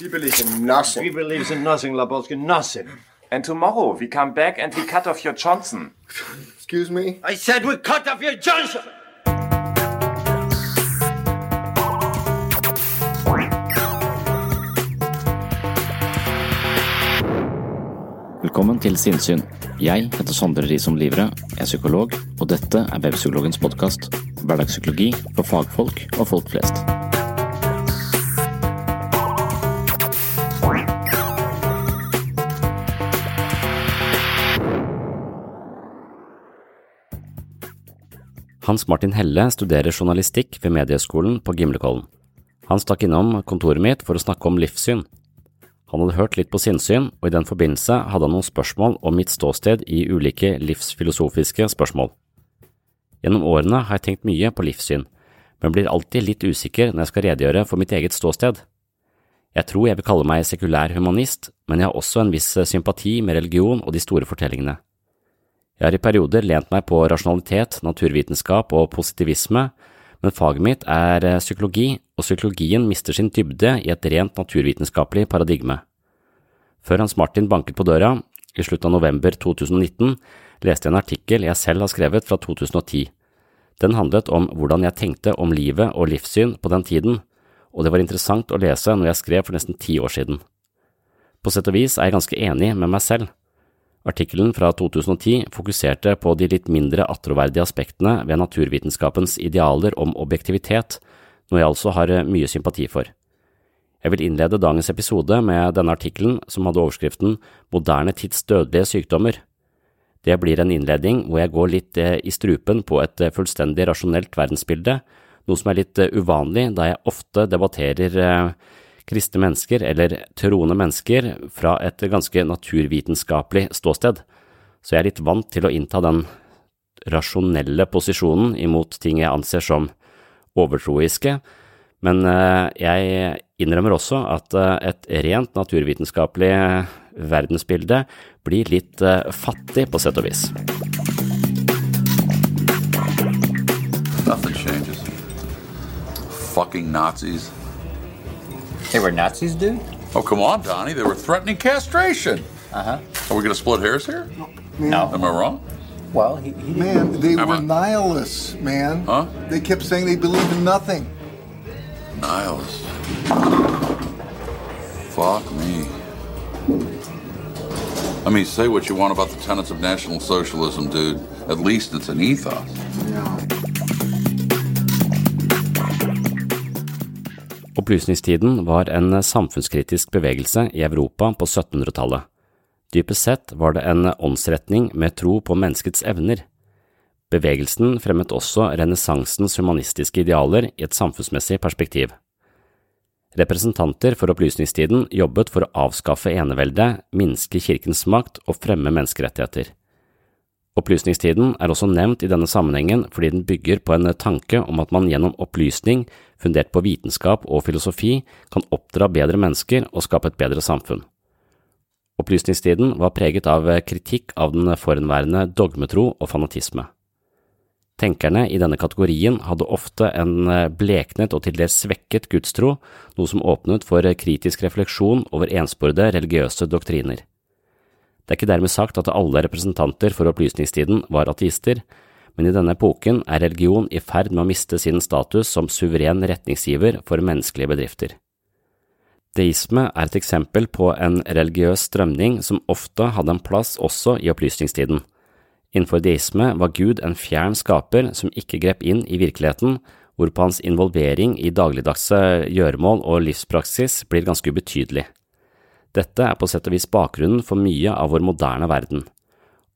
We believe in nothing. We believe in nothing, Labotsky, nothing. And tomorrow we come back and we cut off your Johnson. Excuse me? I said we cut off your Johnson! Velkommen til Sinnsyn. Jeg heter Sondre Risom Livre, er psykolog, og dette er Webpsykologens podkast. Hverdagspsykologi for fagfolk og folk flest. Hans Martin Helle studerer journalistikk ved Medieskolen på Gimlekollen. Han stakk innom kontoret mitt for å snakke om livssyn. Han hadde hørt litt på sinnssyn, og i den forbindelse hadde han noen spørsmål om mitt ståsted i ulike livsfilosofiske spørsmål. Gjennom årene har jeg tenkt mye på livssyn, men blir alltid litt usikker når jeg skal redegjøre for mitt eget ståsted. Jeg tror jeg vil kalle meg sekulær humanist, men jeg har også en viss sympati med religion og de store fortellingene. Jeg har i perioder lent meg på rasjonalitet, naturvitenskap og positivisme, men faget mitt er psykologi, og psykologien mister sin dybde i et rent naturvitenskapelig paradigme. Før Hans Martin banket på døra, i slutten av november 2019, leste jeg en artikkel jeg selv har skrevet fra 2010. Den handlet om hvordan jeg tenkte om livet og livssyn på den tiden, og det var interessant å lese når jeg skrev for nesten ti år siden. På sett og vis er jeg ganske enig med meg selv. Artikkelen fra 2010 fokuserte på de litt mindre attråverdige aspektene ved naturvitenskapens idealer om objektivitet, noe jeg altså har mye sympati for. Jeg vil innlede dagens episode med denne artikkelen, som hadde overskriften Moderne tids dødelige sykdommer. Det blir en innledning hvor jeg går litt i strupen på et fullstendig rasjonelt verdensbilde, noe som er litt uvanlig da jeg ofte debatterer kristne mennesker, eller troende mennesker, fra et ganske naturvitenskapelig ståsted, så jeg er litt vant til å innta den rasjonelle posisjonen imot ting jeg anser som overtroiske, men jeg innrømmer også at et rent naturvitenskapelig verdensbilde blir litt fattig på sett og vis. Nothing changes. Fucking Nazis. They were Nazis, dude? Oh, come on, Donnie. They were threatening castration. Uh huh. Are we going to split hairs here? No. Am I wrong? Well, he, he Man, they Am were I- nihilists, man. Huh? They kept saying they believed in nothing. Niles. Fuck me. I mean, say what you want about the tenets of National Socialism, dude. At least it's an ethos. Opplysningstiden var en samfunnskritisk bevegelse i Europa på 1700-tallet. Dypest sett var det en åndsretning med tro på menneskets evner. Bevegelsen fremmet også renessansens humanistiske idealer i et samfunnsmessig perspektiv. Representanter for opplysningstiden jobbet for å avskaffe eneveldet, minske kirkens makt og fremme menneskerettigheter. Opplysningstiden er også nevnt i denne sammenhengen fordi den bygger på en tanke om at man gjennom opplysning, fundert på vitenskap og filosofi, kan oppdra bedre mennesker og skape et bedre samfunn. Opplysningstiden var preget av kritikk av den forhenværende dogmetro og fanatisme. Tenkerne i denne kategorien hadde ofte en bleknet og til dels svekket gudstro, noe som åpnet for kritisk refleksjon over ensporede religiøse doktriner. Det er ikke dermed sagt at alle representanter for opplysningstiden var ateister, men i denne epoken er religion i ferd med å miste sin status som suveren retningsgiver for menneskelige bedrifter. Deisme er et eksempel på en religiøs strømning som ofte hadde en plass også i opplysningstiden. Innenfor deisme var Gud en fjern skaper som ikke grep inn i virkeligheten, hvorpå hans involvering i dagligdagse gjøremål og livspraksis blir ganske ubetydelig. Dette er på sett og vis bakgrunnen for mye av vår moderne verden.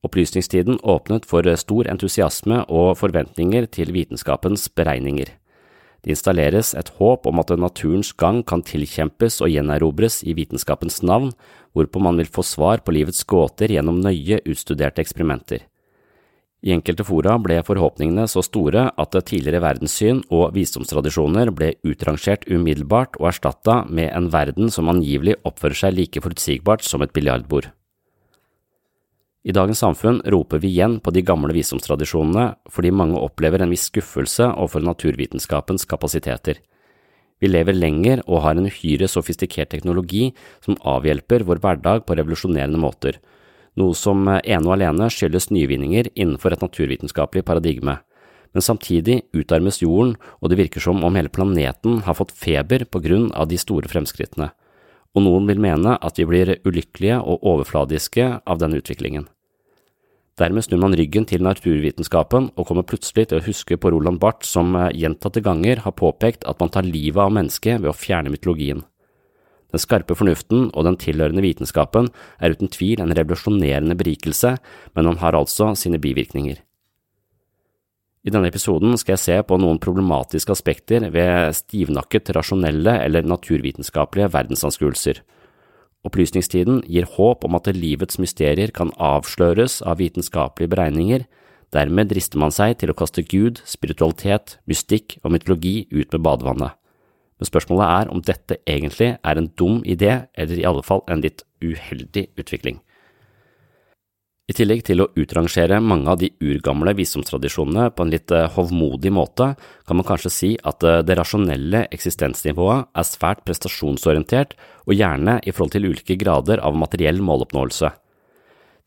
Opplysningstiden åpnet for stor entusiasme og forventninger til vitenskapens beregninger. Det installeres et håp om at naturens gang kan tilkjempes og gjenerobres i vitenskapens navn, hvorpå man vil få svar på livets gåter gjennom nøye utstuderte eksperimenter. I enkelte fora ble forhåpningene så store at tidligere verdenssyn og visdomstradisjoner ble utrangert umiddelbart og erstatta med en verden som angivelig oppfører seg like forutsigbart som et biljardbord. I dagens samfunn roper vi igjen på de gamle visdomstradisjonene fordi mange opplever en viss skuffelse overfor naturvitenskapens kapasiteter. Vi lever lenger og har en uhyre sofistikert teknologi som avhjelper vår hverdag på revolusjonerende måter, noe som ene og alene skyldes nyvinninger innenfor et naturvitenskapelig paradigme. Men samtidig utarmes jorden, og det virker som om hele planeten har fått feber på grunn av de store fremskrittene og noen vil mene at vi blir ulykkelige og overfladiske av denne utviklingen. Dermed snur man ryggen til naturvitenskapen og kommer plutselig til å huske på Roland Barth som gjentatte ganger har påpekt at man tar livet av mennesket ved å fjerne mytologien. Den skarpe fornuften og den tilhørende vitenskapen er uten tvil en revolusjonerende berikelse, men den har altså sine bivirkninger. I denne episoden skal jeg se på noen problematiske aspekter ved stivnakket rasjonelle eller naturvitenskapelige verdensanskuelser. Opplysningstiden gir håp om at livets mysterier kan avsløres av vitenskapelige beregninger, dermed drister man seg til å kaste Gud, spiritualitet, mystikk og mytologi ut med badevannet. Men spørsmålet er om dette egentlig er en dum idé, eller i alle fall en litt uheldig utvikling. I tillegg til å utrangere mange av de urgamle visdomstradisjonene på en litt eh, hovmodig måte, kan man kanskje si at eh, det rasjonelle eksistensnivået er svært prestasjonsorientert og gjerne i forhold til ulike grader av materiell måloppnåelse.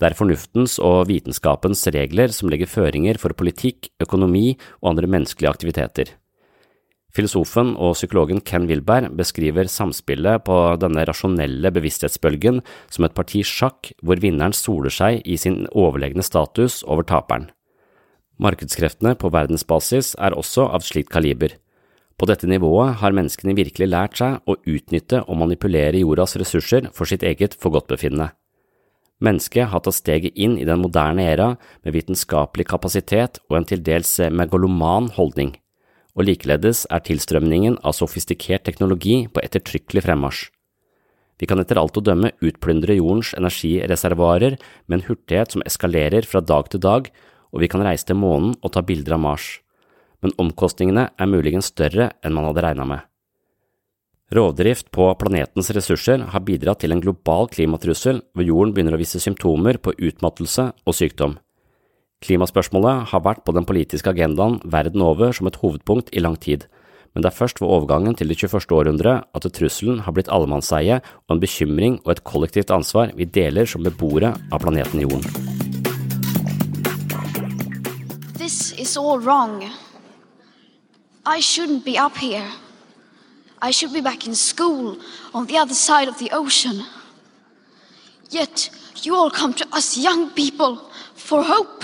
Det er fornuftens og vitenskapens regler som legger føringer for politikk, økonomi og andre menneskelige aktiviteter. Filosofen og psykologen Ken Wilberg beskriver samspillet på denne rasjonelle bevissthetsbølgen som et parti sjakk hvor vinneren soler seg i sin overlegne status over taperen. Markedskreftene på verdensbasis er også av slikt kaliber. På dette nivået har menneskene virkelig lært seg å utnytte og manipulere jordas ressurser for sitt eget forgodtbefinnende. Mennesket har tatt steget inn i den moderne æra med vitenskapelig kapasitet og en til dels megaloman holdning og likeledes er tilstrømningen av sofistikert teknologi på ettertrykkelig fremmarsj. Vi kan etter alt å dømme utplyndre jordens energireservoarer med en hurtighet som eskalerer fra dag til dag, og vi kan reise til månen og ta bilder av Mars, men omkostningene er muligens større enn man hadde regnet med. Rovdrift på planetens ressurser har bidratt til en global klimatrussel hvor jorden begynner å vise symptomer på utmattelse og sykdom. Klimaspørsmålet har vært på den politiske agendaen verden over som et hovedpunkt i lang tid, men det er først ved overgangen til det 21. århundre at trusselen har blitt allemannseie og en bekymring og et kollektivt ansvar vi deler som beboere av planeten Jorden. This is all wrong. I shouldn't be up here. I should be back in school on the other side of the ocean. Yet you all come to us young people for hope.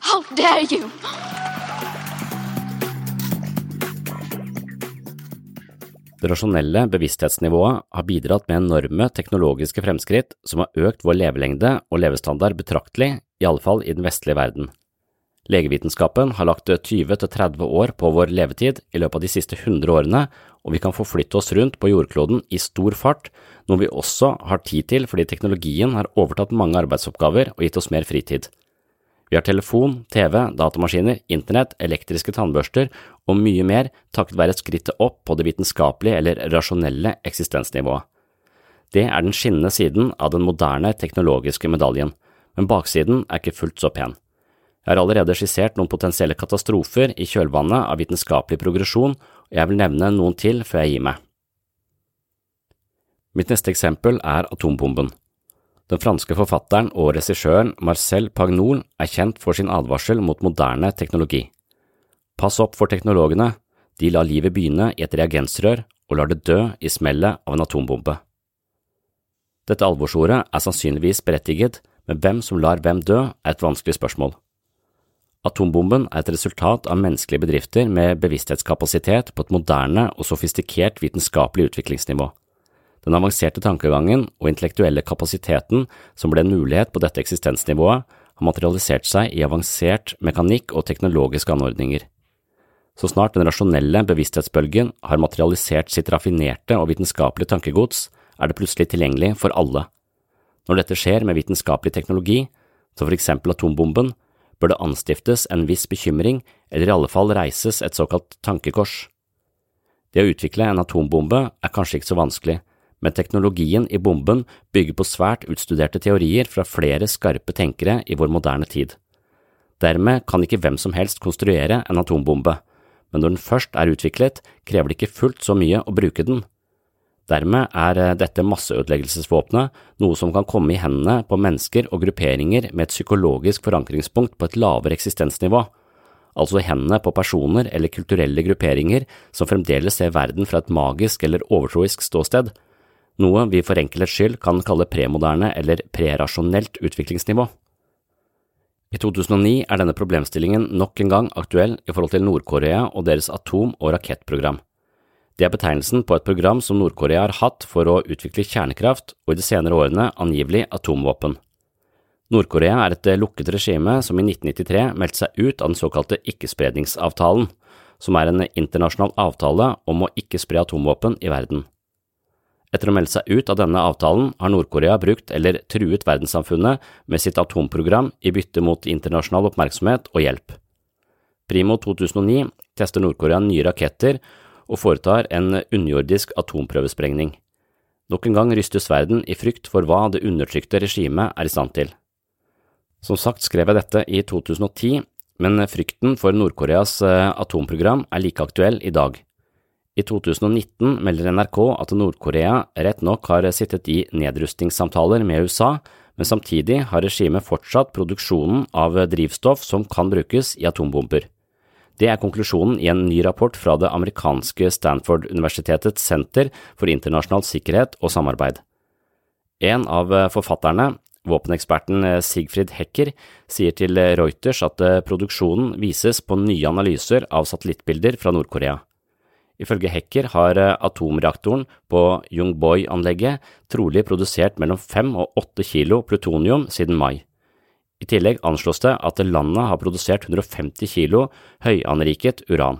How dare you! Det rasjonelle bevissthetsnivået har bidratt med enorme teknologiske fremskritt som har økt vår levelengde og levestandard betraktelig, i alle fall i den vestlige verden. Legevitenskapen har lagt 20–30 år på vår levetid i løpet av de siste 100 årene, og vi kan forflytte oss rundt på jordkloden i stor fart, noe vi også har tid til fordi teknologien har overtatt mange arbeidsoppgaver og gitt oss mer fritid. Vi har telefon, TV, datamaskiner, internett, elektriske tannbørster og mye mer takket være skrittet opp på det vitenskapelige eller rasjonelle eksistensnivået. Det er den skinnende siden av den moderne teknologiske medaljen, men baksiden er ikke fullt så pen. Jeg har allerede skissert noen potensielle katastrofer i kjølvannet av vitenskapelig progresjon, og jeg vil nevne noen til før jeg gir meg. Mitt neste eksempel er atombomben. Den franske forfatteren og regissøren Marcel Pagnol er kjent for sin advarsel mot moderne teknologi. Pass opp for teknologene, de lar livet begynne i et reagensrør og lar det dø i smellet av en atombombe. Dette alvorsordet er sannsynligvis berettiget, men hvem som lar hvem dø, er et vanskelig spørsmål. Atombomben er et resultat av menneskelige bedrifter med bevissthetskapasitet på et moderne og sofistikert vitenskapelig utviklingsnivå. Den avanserte tankegangen og intellektuelle kapasiteten som ble en mulighet på dette eksistensnivået, har materialisert seg i avansert mekanikk og teknologiske anordninger. Så snart den rasjonelle bevissthetsbølgen har materialisert sitt raffinerte og vitenskapelige tankegods, er det plutselig tilgjengelig for alle. Når dette skjer med vitenskapelig teknologi, som for eksempel atombomben, bør det anstiftes en viss bekymring, eller i alle fall reises et såkalt tankekors. Det å utvikle en atombombe er kanskje ikke så vanskelig, men teknologien i bomben bygger på svært utstuderte teorier fra flere skarpe tenkere i vår moderne tid. Dermed kan ikke hvem som helst konstruere en atombombe, men når den først er utviklet, krever det ikke fullt så mye å bruke den. Dermed er eh, dette masseødeleggelsesvåpenet noe som kan komme i hendene på mennesker og grupperinger med et psykologisk forankringspunkt på et lavere eksistensnivå, altså i hendene på personer eller kulturelle grupperinger som fremdeles ser verden fra et magisk eller overtroisk ståsted, noe vi for enkelhets skyld kan kalle premoderne eller prerasjonelt utviklingsnivå. I 2009 er denne problemstillingen nok en gang aktuell i forhold til Nord-Korea og deres atom- og rakettprogram. Det er betegnelsen på et program som Nord-Korea har hatt for å utvikle kjernekraft og i de senere årene angivelig atomvåpen. Nord-Korea er et lukket regime som i 1993 meldte seg ut av den såkalte ikkespredningsavtalen, som er en internasjonal avtale om å ikke spre atomvåpen i verden. Etter å melde seg ut av denne avtalen har Nord-Korea brukt eller truet verdenssamfunnet med sitt atomprogram i bytte mot internasjonal oppmerksomhet og hjelp. Primo 2009 tester Nord-Korea nye raketter og foretar en underjordisk atomprøvesprengning. Nok en gang rystes verden i frykt for hva det undertrykte regimet er i stand til. Som sagt skrev jeg dette i 2010, men frykten for Nord-Koreas eh, atomprogram er like aktuell i dag. I 2019 melder NRK at Nord-Korea rett nok har sittet i nedrustningssamtaler med USA, men samtidig har regimet fortsatt produksjonen av drivstoff som kan brukes i atombomber. Det er konklusjonen i en ny rapport fra det amerikanske Stanford-universitetets senter for internasjonal sikkerhet og samarbeid. En av forfatterne, våpeneksperten Sigfrid Hecker, sier til Reuters at produksjonen vises på nye analyser av satellittbilder fra Nord-Korea. Ifølge Hekker har eh, atomreaktoren på Jungboy-anlegget trolig produsert mellom fem og åtte kilo plutonium siden mai. I tillegg anslås det at landet har produsert 150 kilo høyanriket uran.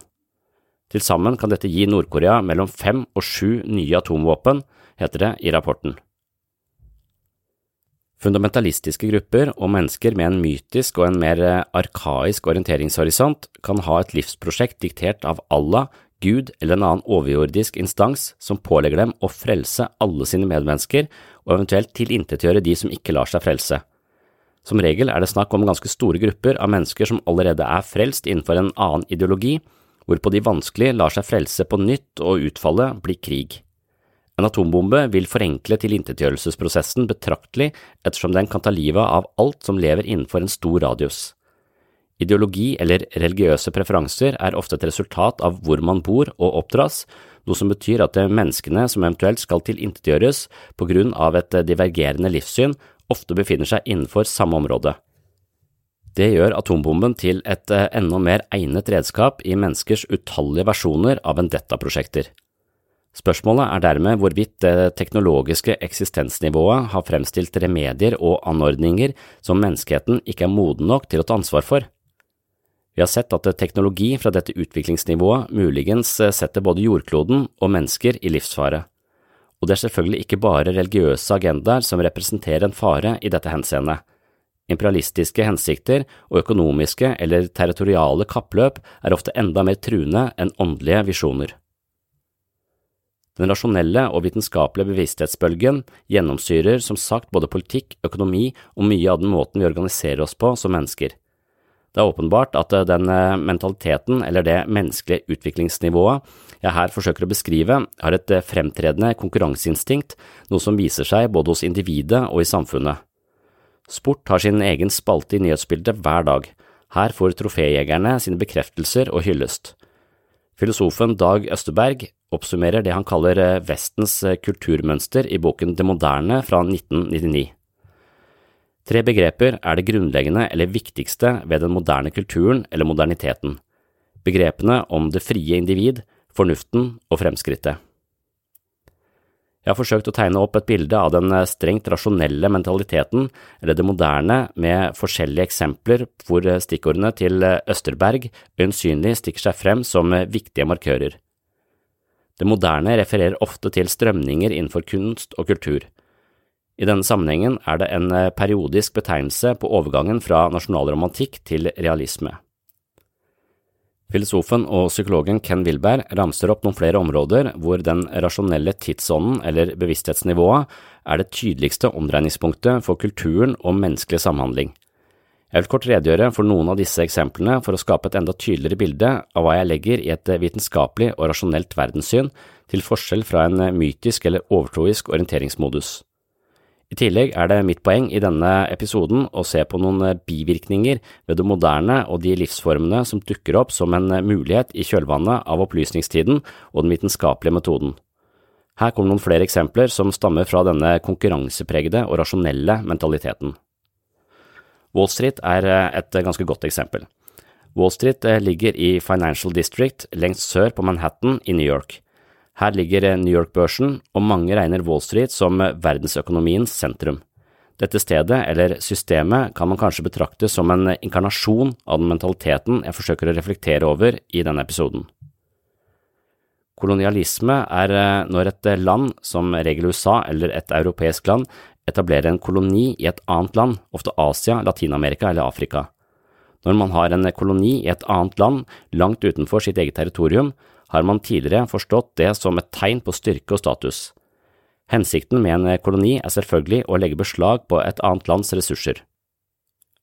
Til sammen kan dette gi Nord-Korea mellom fem og sju nye atomvåpen, heter det i rapporten. Fundamentalistiske grupper og mennesker med en mytisk og en mer eh, arkaisk orienteringshorisont kan ha et livsprosjekt diktert av Allah, Gud eller en annen overjordisk instans som pålegger dem å frelse alle sine medmennesker og eventuelt tilintetgjøre de som ikke lar seg frelse. Som regel er det snakk om ganske store grupper av mennesker som allerede er frelst innenfor en annen ideologi, hvorpå de vanskelig lar seg frelse på nytt og utfallet blir krig. En atombombe vil forenkle tilintetgjørelsesprosessen betraktelig ettersom den kan ta livet av alt som lever innenfor en stor radius. Ideologi eller religiøse preferanser er ofte et resultat av hvor man bor og oppdras, noe som betyr at menneskene som eventuelt skal tilintetgjøres på grunn av et divergerende livssyn, ofte befinner seg innenfor samme område. Det gjør atombomben til et enda mer egnet redskap i menneskers utallige versjoner av vendetta-prosjekter. Spørsmålet er dermed hvorvidt det teknologiske eksistensnivået har fremstilt remedier og anordninger som menneskeheten ikke er moden nok til å ta ansvar for. Vi har sett at teknologi fra dette utviklingsnivået muligens setter både jordkloden og mennesker i livsfare, og det er selvfølgelig ikke bare religiøse agendaer som representerer en fare i dette henseende. Imperialistiske hensikter og økonomiske eller territoriale kappløp er ofte enda mer truende enn åndelige visjoner. Den rasjonelle og vitenskapelige bevissthetsbølgen gjennomsyrer som sagt både politikk, økonomi og mye av den måten vi organiserer oss på som mennesker. Det er åpenbart at den mentaliteten, eller det menneskelige utviklingsnivået jeg her forsøker å beskrive, har et fremtredende konkurranseinstinkt, noe som viser seg både hos individet og i samfunnet. Sport har sin egen spalte i nyhetsbildet hver dag. Her får troféjegerne sine bekreftelser og hyllest. Filosofen Dag Østerberg oppsummerer det han kaller Vestens kulturmønster i boken Det moderne fra 1999. Tre begreper er det grunnleggende eller viktigste ved den moderne kulturen eller moderniteten, begrepene om det frie individ, fornuften og fremskrittet. Jeg har forsøkt å tegne opp et bilde av den strengt rasjonelle mentaliteten, eller det moderne, med forskjellige eksempler hvor stikkordene til Østerberg øyensynlig stikker seg frem som viktige markører. Det moderne refererer ofte til strømninger innenfor kunst og kultur. I denne sammenhengen er det en periodisk betegnelse på overgangen fra nasjonalromantikk til realisme. Filosofen og psykologen Ken Wilberg ramser opp noen flere områder hvor den rasjonelle tidsånden eller bevissthetsnivået er det tydeligste omdreiningspunktet for kulturen og menneskelig samhandling. Jeg vil kort redegjøre for noen av disse eksemplene for å skape et enda tydeligere bilde av hva jeg legger i et vitenskapelig og rasjonelt verdenssyn, til forskjell fra en mytisk eller overtroisk orienteringsmodus. I tillegg er det mitt poeng i denne episoden å se på noen bivirkninger ved det moderne og de livsformene som dukker opp som en mulighet i kjølvannet av opplysningstiden og den vitenskapelige metoden. Her kommer noen flere eksempler som stammer fra denne konkurransepregede og rasjonelle mentaliteten. Wall Street er et ganske godt eksempel. Wall Street ligger i Financial District lengst sør på Manhattan i New York. Her ligger New York-børsen, og mange regner Wall Street som verdensøkonomiens sentrum. Dette stedet, eller systemet, kan man kanskje betrakte som en inkarnasjon av den mentaliteten jeg forsøker å reflektere over i denne episoden. Kolonialisme er når et land, som regel USA eller et europeisk land, etablerer en koloni i et annet land, ofte Asia, Latin-Amerika eller Afrika. Når man har en koloni i et annet land langt utenfor sitt eget territorium, har man tidligere forstått det som et tegn på styrke og status. Hensikten med en koloni er selvfølgelig å legge beslag på et annet lands ressurser.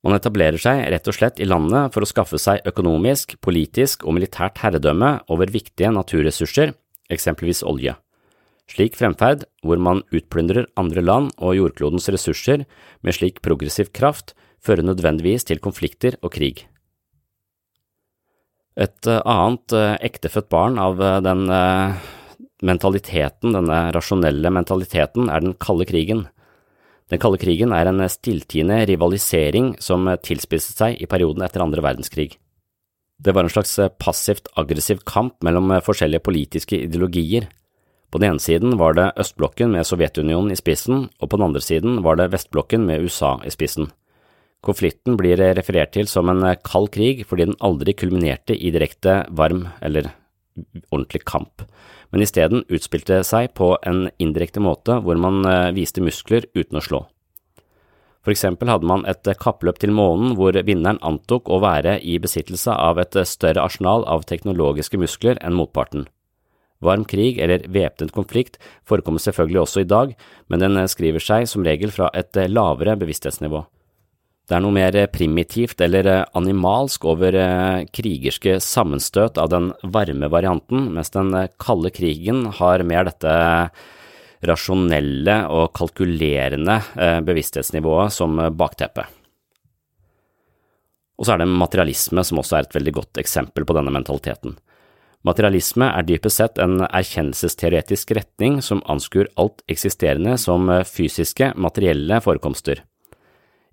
Man etablerer seg rett og slett i landet for å skaffe seg økonomisk, politisk og militært herredømme over viktige naturressurser, eksempelvis olje. Slik fremferd, hvor man utplyndrer andre land og jordklodens ressurser med slik progressiv kraft, fører nødvendigvis til konflikter og krig. Et eh, annet eh, ektefødt barn av eh, den mentaliteten, denne rasjonelle mentaliteten, er den kalde krigen. Den kalde krigen er en stilltiende rivalisering som tilspisset seg i perioden etter andre verdenskrig. Det var en slags passivt aggressiv kamp mellom forskjellige politiske ideologier. På den ene siden var det østblokken med Sovjetunionen i spissen, og på den andre siden var det vestblokken med USA i spissen. Konflikten blir referert til som en kald krig fordi den aldri kulminerte i direkte varm eller ordentlig kamp, men isteden utspilte seg på en indirekte måte hvor man eh, viste muskler uten å slå. For eksempel hadde man et kappløp til månen hvor vinneren antok å være i besittelse av et større arsenal av teknologiske muskler enn motparten. Varm krig eller væpnet konflikt forekommer selvfølgelig også i dag, men den skriver seg som regel fra et lavere bevissthetsnivå. Det er noe mer primitivt eller eh, animalsk over eh, krigerske sammenstøt av den varme varianten, mens den eh, kalde krigen har mer dette rasjonelle og kalkulerende bevissthetsnivået som bakteppe. Og så er det materialisme som også er et veldig godt eksempel på denne mentaliteten. Materialisme er dypest sett en erkjennelsesteoretisk retning som anskuer alt eksisterende som fysiske, materielle forekomster.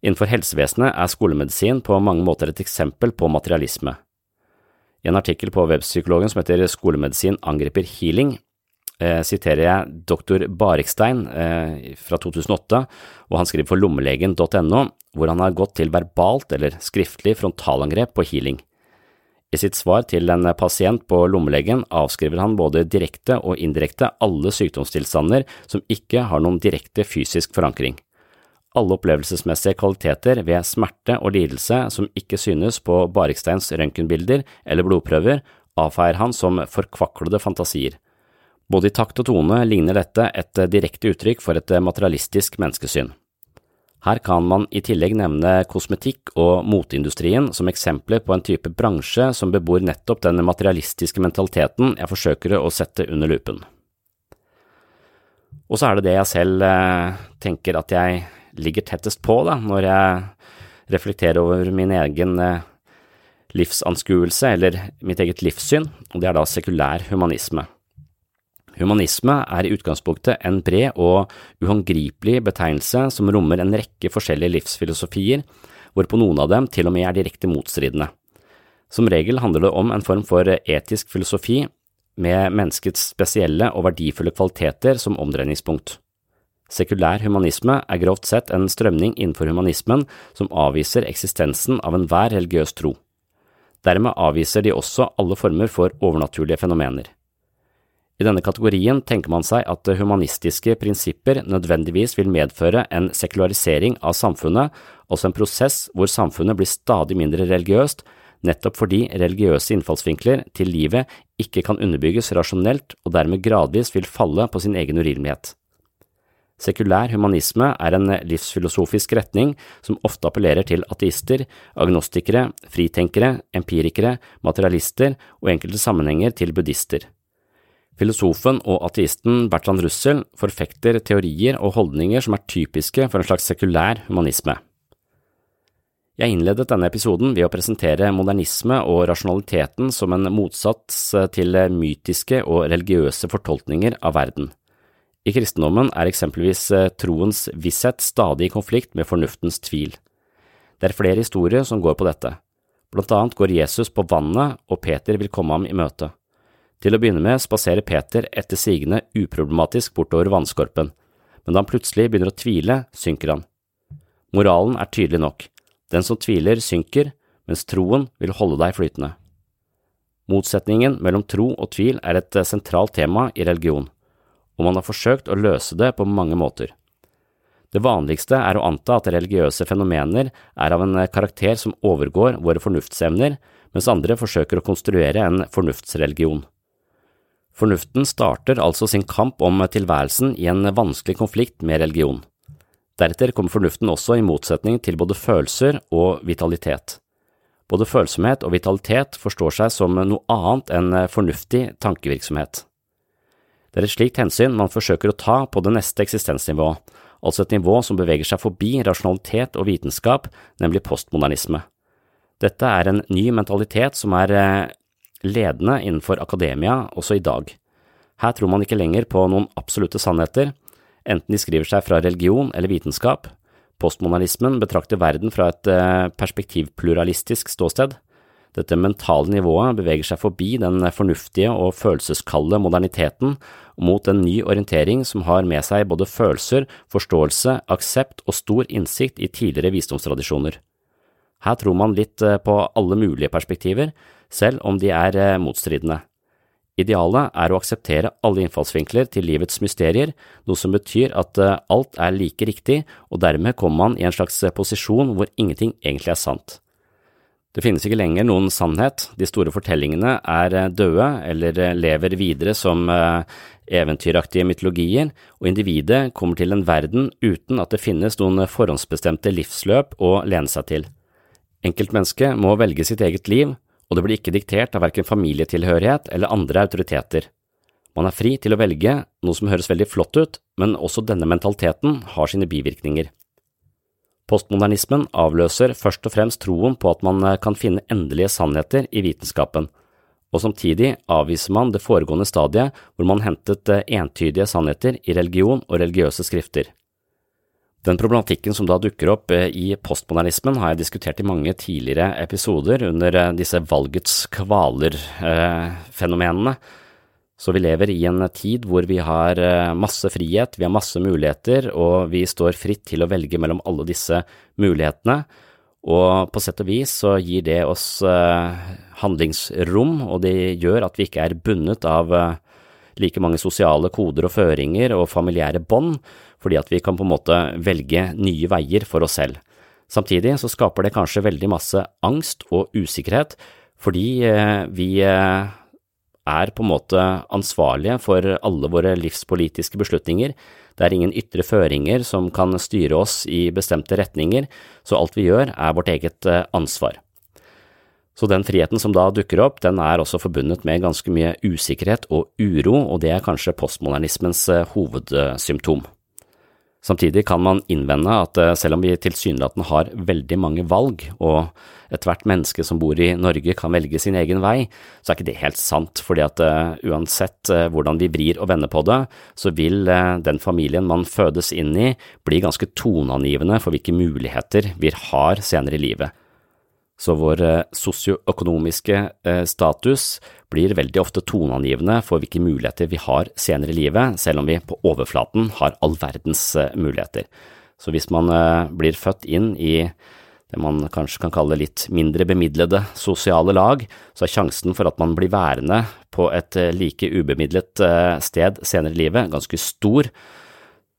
Innenfor helsevesenet er skolemedisin på mange måter et eksempel på materialisme. I en artikkel på webpsykologen som heter Skolemedisin angriper healing, eh, siterer jeg doktor Barikstein eh, fra 2008, og han skriver for lommelegen.no, hvor han har gått til verbalt eller skriftlig frontalangrep på healing. I sitt svar til en pasient på lommelegen avskriver han både direkte og indirekte alle sykdomstilstander som ikke har noen direkte fysisk forankring. Alle opplevelsesmessige kvaliteter ved smerte og lidelse som ikke synes på Bariksteins røntgenbilder eller blodprøver, avfeier han som forkvaklede fantasier. Både i takt og tone ligner dette et direkte uttrykk for et materialistisk menneskesyn. Her kan man i tillegg nevne kosmetikk og moteindustrien som eksempler på en type bransje som bebor nettopp den materialistiske mentaliteten jeg forsøker å sette under lupen. Og så er det det jeg selv eh, tenker at jeg ligger tettest på da, når jeg reflekterer over min egen eh, livsanskuelse eller mitt eget livssyn, og det er da sekulær humanisme. Humanisme er i utgangspunktet en bred og uhåndgripelig betegnelse som rommer en rekke forskjellige livsfilosofier, hvorpå noen av dem til og med er direkte motstridende. Som regel handler det om en form for etisk filosofi med menneskets spesielle og verdifulle kvaliteter som omdreiningspunkt. Sekulær humanisme er grovt sett en strømning innenfor humanismen som avviser eksistensen av enhver religiøs tro. Dermed avviser de også alle former for overnaturlige fenomener. I denne kategorien tenker man seg at humanistiske prinsipper nødvendigvis vil medføre en sekularisering av samfunnet, altså en prosess hvor samfunnet blir stadig mindre religiøst, nettopp fordi religiøse innfallsvinkler til livet ikke kan underbygges rasjonelt og dermed gradvis vil falle på sin egen urimelighet. Sekulær humanisme er en livsfilosofisk retning som ofte appellerer til ateister, agnostikere, fritenkere, empirikere, materialister og enkelte sammenhenger til buddhister. Filosofen og ateisten Bertrand Russell forfekter teorier og holdninger som er typiske for en slags sekulær humanisme. Jeg innledet denne episoden ved å presentere modernisme og rasjonaliteten som en motsats til mytiske og religiøse fortolkninger av verden. I kristendommen er eksempelvis troens visshet stadig i konflikt med fornuftens tvil. Det er flere historier som går på dette. Blant annet går Jesus på vannet, og Peter vil komme ham i møte. Til å begynne med spaserer Peter etter sigende uproblematisk bortover vannskorpen, men da han plutselig begynner å tvile, synker han. Moralen er tydelig nok, den som tviler, synker, mens troen vil holde deg flytende. Motsetningen mellom tro og tvil er et sentralt tema i religion, og man har forsøkt å løse det på mange måter. Det vanligste er å anta at religiøse fenomener er av en karakter som overgår våre fornuftsevner, mens andre forsøker å konstruere en fornuftsreligion. Fornuften starter altså sin kamp om tilværelsen i en vanskelig konflikt med religion. Deretter kommer fornuften også i motsetning til både følelser og vitalitet. Både følsomhet og vitalitet forstår seg som noe annet enn fornuftig tankevirksomhet. Det er et slikt hensyn man forsøker å ta på det neste eksistensnivået, altså et nivå som beveger seg forbi rasjonalitet og vitenskap, nemlig postmodernisme. Dette er en ny mentalitet som er ledende innenfor akademia også i dag. Her tror man ikke lenger på noen absolutte sannheter, enten de skriver seg fra religion eller vitenskap. Postmodernismen betrakter verden fra et eh, perspektivpluralistisk ståsted. Dette mentale nivået beveger seg forbi den fornuftige og følelseskalde moderniteten mot en ny orientering som har med seg både følelser, forståelse, aksept og stor innsikt i tidligere visdomstradisjoner. Her tror man litt eh, på alle mulige perspektiver, selv om de er eh, motstridende. Idealet er å akseptere alle innfallsvinkler til livets mysterier, noe som betyr at eh, alt er like riktig, og dermed kommer man i en slags posisjon hvor ingenting egentlig er sant. Det finnes ikke lenger noen sannhet, de store fortellingene er døde eller lever videre som eventyraktige mytologier, og individet kommer til en verden uten at det finnes noen forhåndsbestemte livsløp å lene seg til. Enkeltmennesket må velge sitt eget liv, og det blir ikke diktert av verken familietilhørighet eller andre autoriteter. Man er fri til å velge, noe som høres veldig flott ut, men også denne mentaliteten har sine bivirkninger. Postmodernismen avløser først og fremst troen på at man kan finne endelige sannheter i vitenskapen, og samtidig avviser man det foregående stadiet hvor man hentet entydige sannheter i religion og religiøse skrifter. Den problematikken som da dukker opp eh, i postmodernismen, har jeg diskutert i mange tidligere episoder under eh, disse valgets kvaler-fenomenene. Så vi lever i en tid hvor vi har eh, masse frihet, vi har masse muligheter, og vi står fritt til å velge mellom alle disse mulighetene. Og på sett og vis så gir det oss eh, handlingsrom, og det gjør at vi ikke er bundet av eh, like mange sosiale koder og føringer og familiære bånd, fordi at vi kan på en måte velge nye veier for oss selv. Samtidig så skaper det kanskje veldig masse angst og usikkerhet, fordi vi er på en måte ansvarlige for alle våre livspolitiske beslutninger. Det er ingen ytre føringer som kan styre oss i bestemte retninger, så alt vi gjør er vårt eget eh, ansvar. Så den friheten som da dukker opp, den er også forbundet med ganske mye usikkerhet og uro, og det er kanskje postmodernismens eh, hovedsymptom. Samtidig kan man innvende at eh, selv om vi tilsynelatende har veldig mange valg, og ethvert menneske som bor i Norge kan velge sin egen vei, så er ikke det helt sant, fordi at uh, uansett uh, hvordan vi vrir og vender på det, så vil den familien man fødes inn i, bli ganske toneangivende for hvilke muligheter vi har senere i livet. Så vår sosioøkonomiske status blir veldig ofte toneangivende for hvilke muligheter vi har senere i livet, selv om vi på overflaten har all verdens eh, muligheter. Så hvis man eh, blir født inn i det man kanskje kan kalle litt mindre bemidlede sosiale lag, så er sjansen for at man blir værende på et eh, like ubemidlet sted senere i livet ganske stor,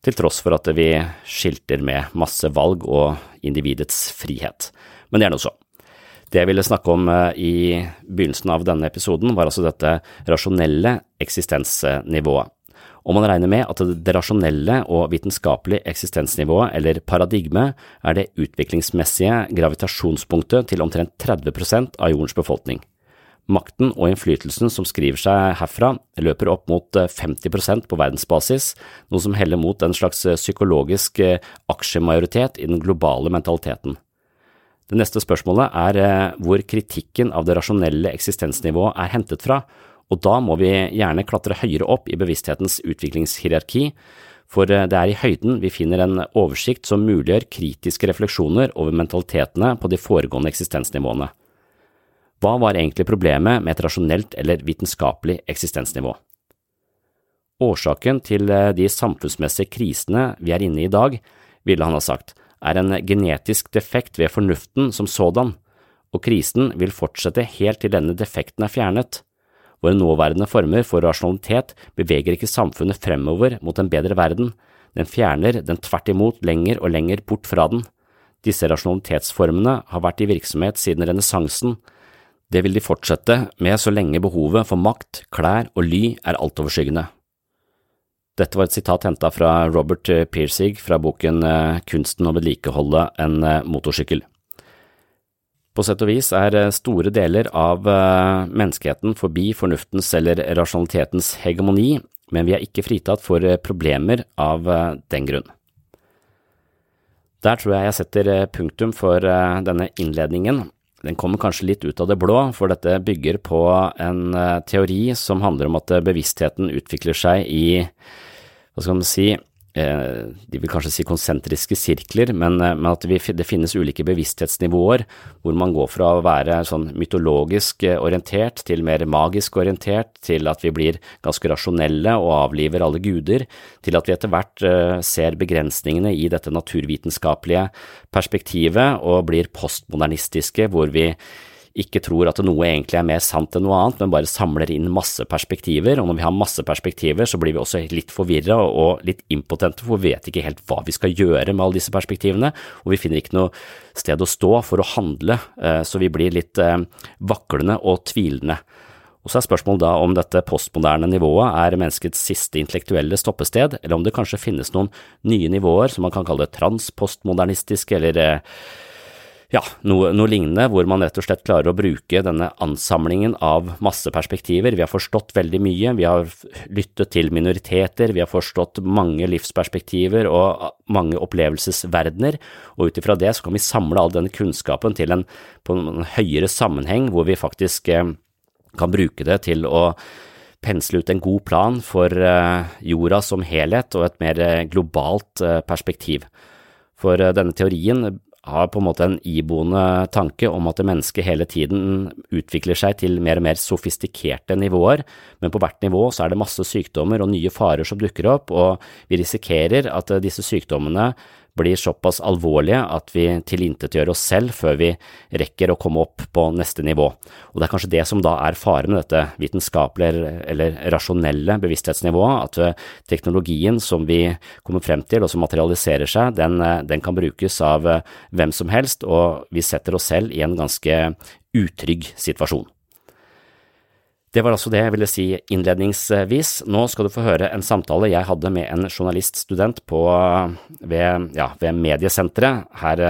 til tross for at vi skilter med masse valg og individets frihet. Men det er nå så. Det jeg ville snakke om eh, i begynnelsen av denne episoden, var altså dette rasjonelle eksistensnivået. Og man regner med at det rasjonelle og vitenskapelige eksistensnivået, eller paradigme, er det utviklingsmessige gravitasjonspunktet til omtrent 30% av jordens befolkning. Makten og innflytelsen som skriver seg herfra, løper opp mot 50 eh, på verdensbasis, noe som heller mot en slags eh, psykologisk aksjemajoritet i den globale mentaliteten. Det neste spørsmålet er eh, hvor kritikken av det rasjonelle eksistensnivået er hentet fra, og da må vi gjerne klatre høyere opp i bevissthetens utviklingshierarki, for eh, det er i høyden vi finner en oversikt som muliggjør kritiske refleksjoner over mentalitetene på de foregående eksistensnivåene. Hva var egentlig problemet med et rasjonelt eller vitenskapelig eksistensnivå? Årsaken til eh, de samfunnsmessige krisene vi er inne i i dag, ville han ha sagt, er en genetisk defekt ved fornuften som sådan, og krisen vil fortsette helt til denne defekten er fjernet. Våre nåværende former for rasjonalitet beveger ikke samfunnet fremover mot en bedre verden, den fjerner den tvert imot lenger og lenger bort fra den. Disse rasjonalitetsformene har vært i virksomhet siden renessansen. Det vil de fortsette med så lenge behovet for makt, klær og ly er altoverskyggende. Dette var et sitat henta fra Robert Piercig fra boken eh, Kunsten å vedlikeholde en eh, motorsykkel. På sett og vis er eh, store deler av menneskeheten forbi fornuftens eller rasjonalitetens hegemoni, men vi er ikke fritatt for problemer av den grunn. Der tror jeg jeg setter punktum for denne innledningen. Den kommer kanskje litt ut av det blå, for dette bygger på en teori som handler om at bevisstheten utvikler seg i hva skal man si, eh, de vil kanskje si konsentriske sirkler, men, eh, men at det finnes ulike bevissthetsnivåer hvor man går fra å være sånn mytologisk eh, orientert til mer magisk orientert, til at vi blir ganske rasjonelle og avliver alle guder, til at vi etter hvert ser begrensningene i dette naturvitenskapelige perspektivet og blir postmodernistiske, hvor vi ikke tror at noe egentlig er mer sant enn noe annet, men bare samler inn masse perspektiver, og når vi har masse perspektiver, så blir vi også litt forvirra og litt impotente, for vi vet ikke helt hva vi skal gjøre med alle disse perspektivene, og vi finner ikke noe sted å stå for å handle, eh, så vi blir litt eh, vaklende og tvilende. Og så er spørsmålet da om dette postmoderne nivået er menneskets siste intellektuelle stoppested, eller om det kanskje finnes noen nye nivåer som man kan kalle transpostmodernistiske, eller eh, ja, noe, noe, lignende, hvor man rett og slett klarer å bruke denne ansamlingen av masse perspektiver. Vi har forstått veldig mye, vi har lyttet til minoriteter, vi har forstått mange livsperspektiver og mange opplevelsesverdener, og ut ifra det så kan vi samle all denne kunnskapen til en, på en høyere sammenheng, hvor vi faktisk eh, kan bruke det til å pensle ut en god plan for eh, jorda som helhet og et mer eh, globalt perspektiv. For denne teorien har på en måte en iboende tanke om at mennesket hele tiden utvikler seg til mer og mer sofistikerte nivåer, men på hvert nivå så er det masse sykdommer og nye farer som dukker opp, og vi risikerer at disse sykdommene blir såpass alvorlige at vi tilintetgjør oss selv før vi rekker å komme opp på neste nivå. Og det er kanskje det som da er faren med dette vitenskapelige eller rasjonelle bevissthetsnivået, at teknologien som vi kommer frem til og som materialiserer seg, den, den kan brukes av hvem som helst, og vi setter oss selv i en ganske utrygg situasjon. Det var altså det jeg ville si innledningsvis. Nå skal du få høre en samtale jeg hadde med en journaliststudent på, ved, ja, ved mediesenteret her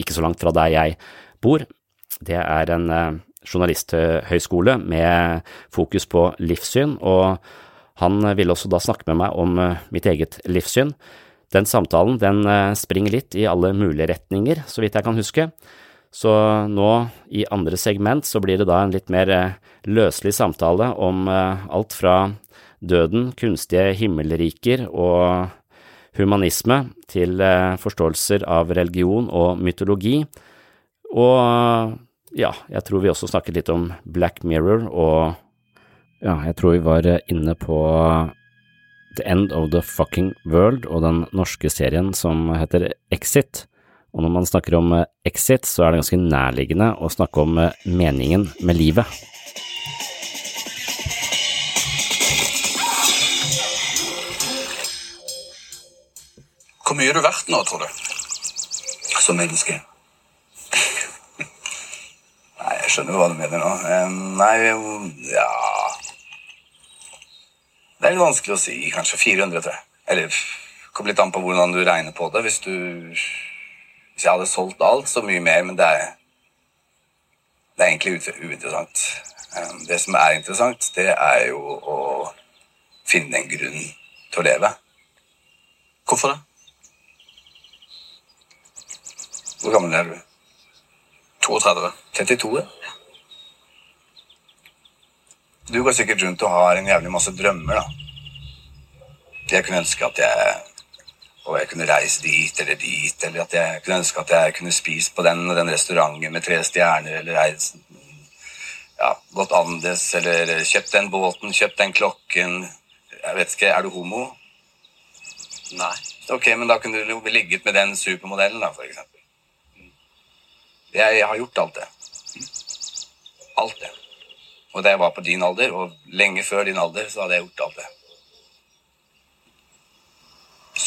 ikke så langt fra der jeg bor. Det er en journalisthøyskole med fokus på livssyn, og han ville også da snakke med meg om mitt eget livssyn. Den samtalen den springer litt i alle mulige retninger, så vidt jeg kan huske. Så nå, i andre segment, så blir det da en litt mer løselig samtale om alt fra døden, kunstige himmelriker og humanisme til forståelser av religion og mytologi, og ja, jeg tror vi også snakket litt om Black Mirror og ja, jeg tror vi var inne på The End of the Fucking World og den norske serien som heter Exit. Og når man snakker om exit, så er det ganske nærliggende å snakke om meningen med livet. Hvor mye er du verdt nå, tror du? Som menneske? Nei, jeg skjønner hva du mener nå. Nei, ja Det er litt vanskelig å si. Kanskje 400, tror jeg. Eller kommer litt an på hvordan du regner på det. Hvis du Hvis jeg hadde solgt alt, så mye mer, men det er Det er egentlig uinteressant. Det som er interessant, det er jo å finne en grunn til å leve. Hvorfor det? Hvor gammel er du? 32. 32, ja. Du går sikkert rundt og har en jævlig masse drømmer, da. Jeg kunne ønske at jeg og jeg kunne reise dit eller dit, eller at jeg kunne ønske at jeg kunne spist på den og den restauranten med tre stjerner, eller ja, gått annerledes, eller kjøpt den båten, kjøpt den klokken Jeg vet ikke, er du homo? Nei. Ok, men da kunne du ligget med den supermodellen, da, for eksempel. Jeg har gjort alt det. Alt det. Og da jeg var på din alder, og lenge før din alder, så hadde jeg gjort alt det.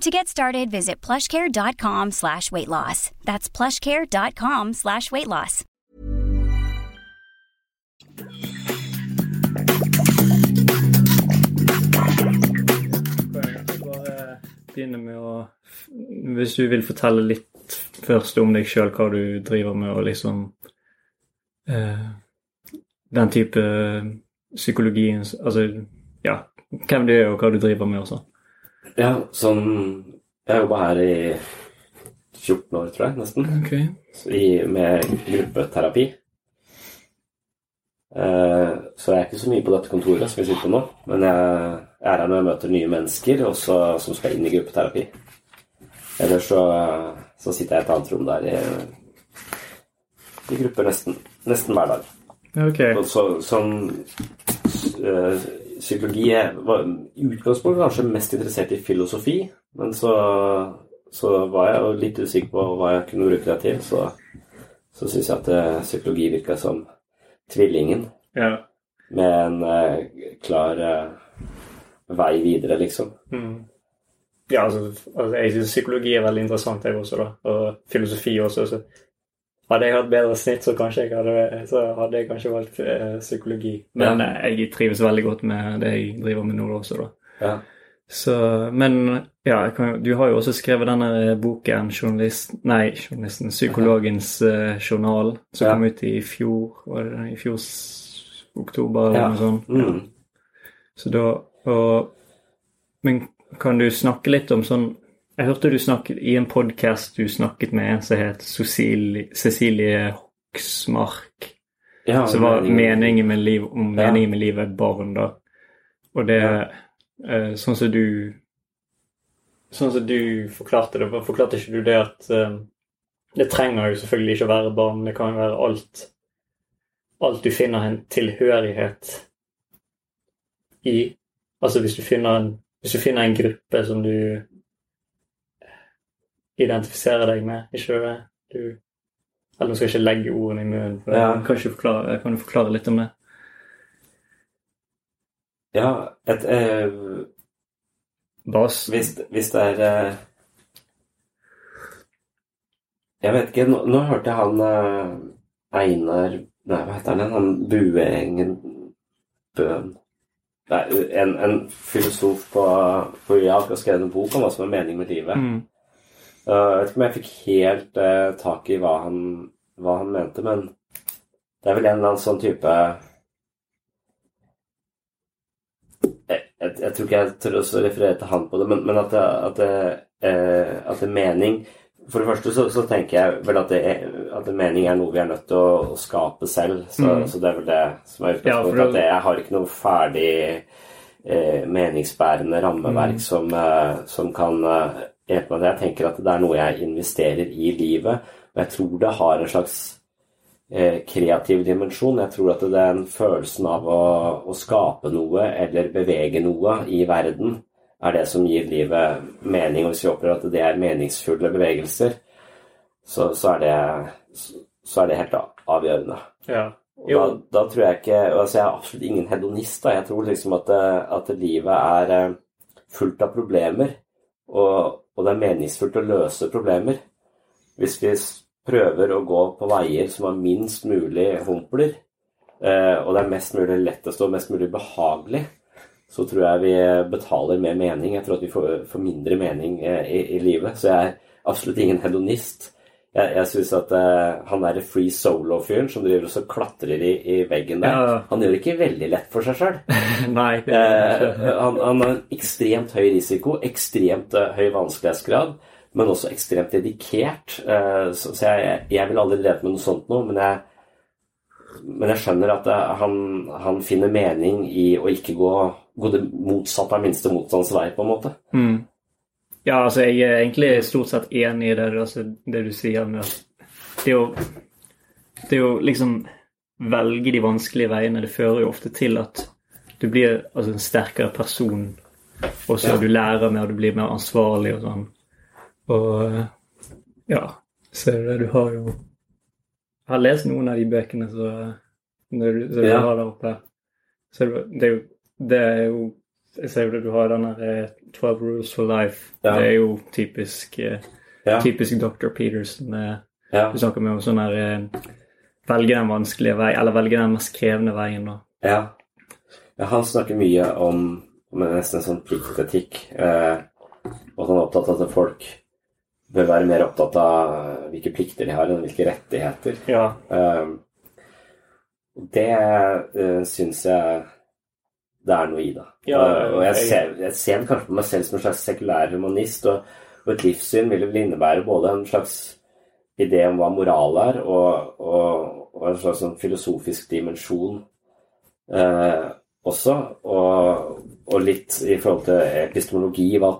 To get started, visit plushcare.com slash weight loss. That's plushcare.com slash weight loss. Bare begynne med å Hvis du vil fortelle litt først om deg sjøl, hva du driver med, og liksom eh, Den type psykologien Altså, ja, hvem du er, og hva du driver med og sånn. Ja, sånn Jeg jobba her i 14 år, tror jeg, nesten. Ok. I, med gruppeterapi. Eh, så jeg er ikke så mye på dette kontoret som vi sitter på nå. Men jeg, jeg er her når jeg møter nye mennesker også, som skal inn i gruppeterapi. Eller så, så sitter jeg i et annet rom der i, i grupper nesten, nesten hver dag. Okay. Så, sånn eh, Psykologi jeg var i utgangspunktet kanskje mest interessert i filosofi, men så, så var jeg jo litt usikker på hva jeg kunne bruke det til. Så, så syns jeg at eh, psykologi virka som tvillingen Ja. med en eh, klar eh, vei videre, liksom. Mm. Ja, altså, altså jeg syns psykologi er veldig interessant, jeg også, da. Og filosofi også. Så hadde jeg hatt bedre snitt, så jeg hadde, så hadde jeg kanskje valgt eh, psykologi. Men Ja. eh, jeg trives veldig godt med det jeg driver med nå også, da. Ja. Så, men ja, kan, du har jo også skrevet denne boken, journalist, nei, journalisten, psykologens eh, journal, som Ja. kom ut i fjor, var det i fjor oktober eller Ja. noe sånt. Mm. Så da, og, men kan du snakke litt om sånn, jeg hørte du snakket i en podcast du snakket med en som het Cecilie, Hoksmark, Ja, som var meningen- med liv, om Ja. meningen med livet er barn da. Og det, eh, sånn som du, sånn som du forklarte det, forklarte ikke du det at eh, det trenger jo selvfølgelig ikke å være barn, det kan jo være alt, alt du finner en tilhørighet i. Altså hvis du finner en, hvis du finner en gruppe som du identifiserer deg med, ikke det du Eller nå skal jeg ikke legge ordene i munnen, for Ja. kan, ikke forklare, kan du forklare litt om det? Ja, et eh, Bas. Hvis, hvis det er eh, Jeg vet ikke, nå, nå hørte jeg han eh, Einar Nei, hva heter han igjen? Han Bueengen Bøhn Nei, en, en filosof på, på UiA har skrevet en bok om hva som er mening med livet. Mm. Uh, jeg vet ikke om jeg fikk helt eh, tak i hva han, hva han mente, men det er vel en eller annen sånn type jeg, jeg, jeg tror ikke jeg tør å referere til han på det, men, men at, det, at, det, eh, at det er mening For det første så, så tenker jeg vel at, det er, at det mening er noe vi er nødt til å, å skape selv. Så, Mm. så det er vel det som er utgangspunktet. Ja, at det, jeg har ikke noe ferdig eh, meningsbærende rammeverk Mm. som, eh, som kan eh, hjelpe meg. Jeg tenker at det er noe jeg investerer i livet. Og jeg tror det har en slags eh, kreativ dimensjon. Jeg tror at det er en følelsen av å, å skape noe eller bevege noe i verden er det som gir livet mening. Og hvis vi opplever at det er meningsfulle bevegelser, så, så, er, det, så er det helt avgjørende. Ja. Da, da tror jeg ikke altså Jeg er absolutt ingen hedonist. Da. Jeg tror liksom at, at livet er eh, fullt av problemer, og, og det er meningsfullt å løse problemer. Hvis vi prøver å gå på veier som har minst mulig humpler, eh, og det er mest mulig lettest og mest mulig behagelig, så tror jeg vi betaler mer mening. Jeg tror at vi får, mindre mening eh, i, i livet. Så jeg er absolutt ingen hedonist. Jeg, jeg syns at uh, han derre free solo-fyren som driver og så klatrer i, i veggen der, Ja. han gjør det ikke veldig lett for seg sjøl. Nei. ikke. han, han har ekstremt høy risiko, ekstremt uh, høy vanskelighetsgrad, men også ekstremt dedikert. Så så jeg, jeg vil aldri drevet med noe sånt nå, men jeg, men jeg skjønner at han, han finner mening i å ikke gå, gå det motsatte av minste motstands vei, på en måte. Mm. Ja, altså jeg er egentlig stort sett enig i det, altså, det du sier med at det å, det å liksom velge de vanskelige veiene, det fører jo ofte til at du blir altså, en sterkere person, og så Ja. du lærer mer, du blir mer ansvarlig og sånn. Og ja, ser du det, du har jo Jeg har lest noen av de bøkene når du, så du Ja. har der oppe. Så det, det er jo det er jo Jeg ser jo det du har den der eh, 12 Rules for Life. Ja. Det er jo typisk eh, Ja. typisk Dr. Peterson. eh, Ja. Du snakker med om sånn her eh, Velge den vanskelige vei, eller velge den mest krevende veien, da. Ja. han snakker mye om, om nesten en sånn pliktetikk. Eh, og han er opptatt av at folk bør være mer opptatt av hvilke plikter de har, enn hvilke rettigheter. Ja. Eh, det uh, syns jeg det er noe i, da. Ja, og jeg- ser, jeg ser kanskje på meg selv som en slags sekulær humanist, og, og et livssyn vil vel innebære både en slags idé om hva moral er, og, og, og en slags sånn filosofisk dimensjon eh, også. Og, og litt i forhold til epistemologi, hva,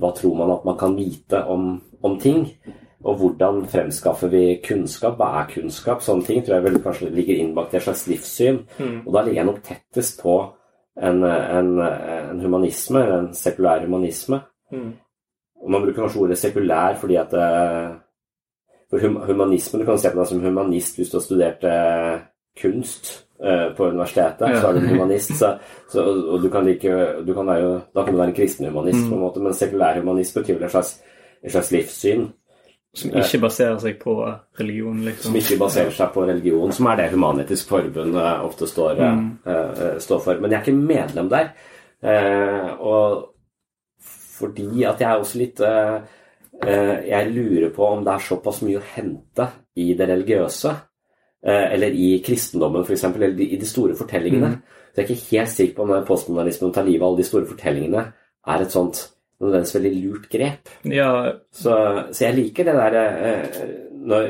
hva tror man at man kan vite om, om ting? Og hvordan fremskaffer vi kunnskap? Hva er kunnskap? Sånne ting tror jeg vel kanskje ligger innbakt i et slags livssyn. Mm. Og da ligger jeg nok tettest på en, en, en humanisme, en sekulær humanisme. Mm. Og man bruker kanskje ordet sekulær fordi at eh, For hum, humanisme, du kan se på deg som humanist hvis du har studert eh, kunst eh, på universitetet. Ja. Så er du humanist. Så, så, og du kan like du kan jo- Da kan du være en kristen humanist, Mm. på en måte, men sekulær humanist betyr vel et slags, et slags livssyn. Som ikke baserer seg på religion, liksom. Som ikke baserer seg på religion, som er det Human-Etisk Forbund eh, ofte står, eh, Mm. uh, står for. Men jeg er ikke medlem der. Uh, og fordi at jeg er også litt uh, Jeg lurer på om det er såpass mye å hente i det religiøse. eller i kristendommen, f.eks., eller i de store fortellingene. Mm. Så jeg er ikke helt sikker på om postmodernismen tar livet av alle de store fortellingene er et sånt nødvendigvis veldig lurt grep. Ja, Så, så jeg liker det der eh, når,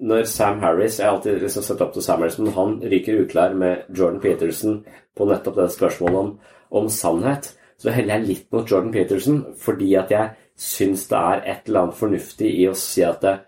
når Sam Harris Jeg har alltid liksom sett opp til Sam Harris, men han ryker uklar med Jordan Peterson på nettopp det spørsmålet om, om sannhet. Så heller jeg litt mot Jordan Peterson fordi at jeg syns det er et eller annet fornuftig i å si at det,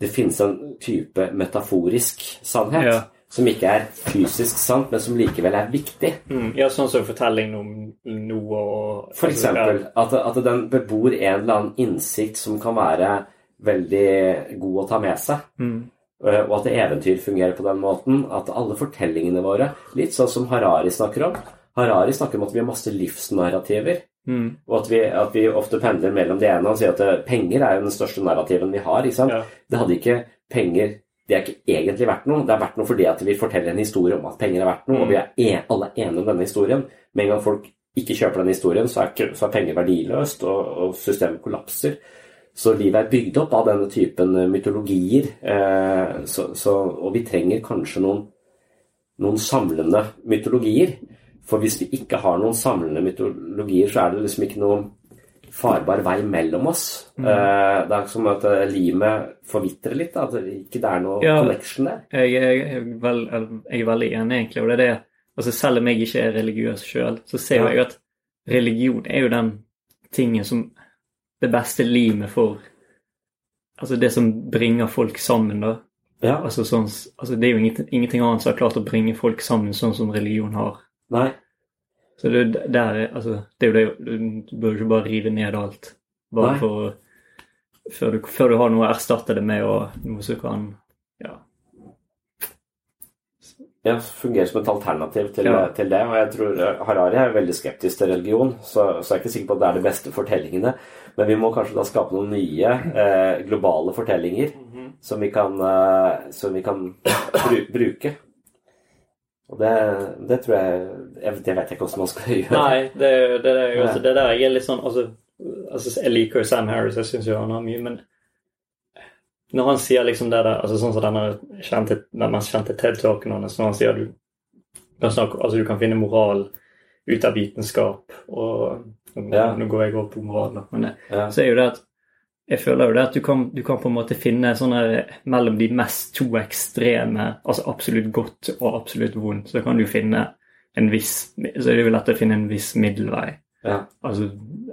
det finnes en type metaforisk sannhet. Ja. Som ikke er fysisk sant, men som likevel er viktig. mm. ja sånn som fortelling om noe og For eksempel at, at den bebor en eller annen innsikt som kan være veldig god å ta med seg. Mm. Eh, Og at eventyr fungerer på den måten. At alle fortellingene våre, litt sånn som Harari snakker om Harari snakker om at vi har masse livsnarrativer. Mm. Og at vi, at vi ofte pendler mellom det ene og sier at eh, penger er jo den største narrativen vi har. Ja. Det hadde ikke penger Det er ikke egentlig verdt noe. Det er verdt noe fordi at vi forteller en historie om at penger er verdt noe, og vi er en, alle enige om denne historien. Med en gang folk ikke kjøper den historien, så er, så er penger verdiløst, og, og systemet kollapser. Så livet er bygd opp av denne typen eh, mytologier. Eh, så, så, og vi trenger kanskje noen, noen samlende mytologier. For hvis vi ikke har noen samlende mytologier, så er det liksom ikke noen farbar vei mellom oss. Mm. Eh, det er som at eh, limet forvitrer litt. At det ikke er noe Ja. connection der. Jeg, jeg, jeg, er vel, jeg er veldig enig, egentlig. Og det er det altså Selv om jeg ikke er religiøs sjøl, så ser jo Ja. jeg at religion er jo den tingen som Det beste limet for Altså det som bringer folk sammen, da. Ja. Altså, sånn, altså Det er jo ingenting, ingenting annet som har klart å bringe folk sammen sånn som religion har. Nei. Så det, er der, er- altså, det er jo det Du bør ikke bare rive ned alt. Bare Nei. for før du, før du har noe å erstatte det med, og noe som kan Ja. Ja, fungerer som et alternativ til, Ja. til det. Og jeg tror eh, Harari er veldig skeptisk til religion, så, så jeg er ikke sikker på at det er de beste fortellingene. Men vi må kanskje da skape noen nye eh, globale fortellinger som vi kan, eh, som vi kan bru, bruke. Og det, det tror jeg, Det vet jeg ikke hvordan man skal gjøre. Nei, det, det, det, altså, det der jeg er litt sånn altså, altså Jeg liker jo Sam Harris, jeg syns jo han har mye, men når han sier liksom det der altså Sånn som denne kjente, den mest kjente TED-talken hans, når han sier du snakke, altså, du kan finne moral ut av vitenskap og Nå, Ja. nå går jeg over på moral, men Ja. så er jo det at jeg føler jo det at du kan, du kan på en måte finne sånne mellom de mest to ekstreme, altså absolutt godt og absolutt vondt, så kan du finne en viss Så er det jo lett å finne en viss middelvei. Ja. Altså,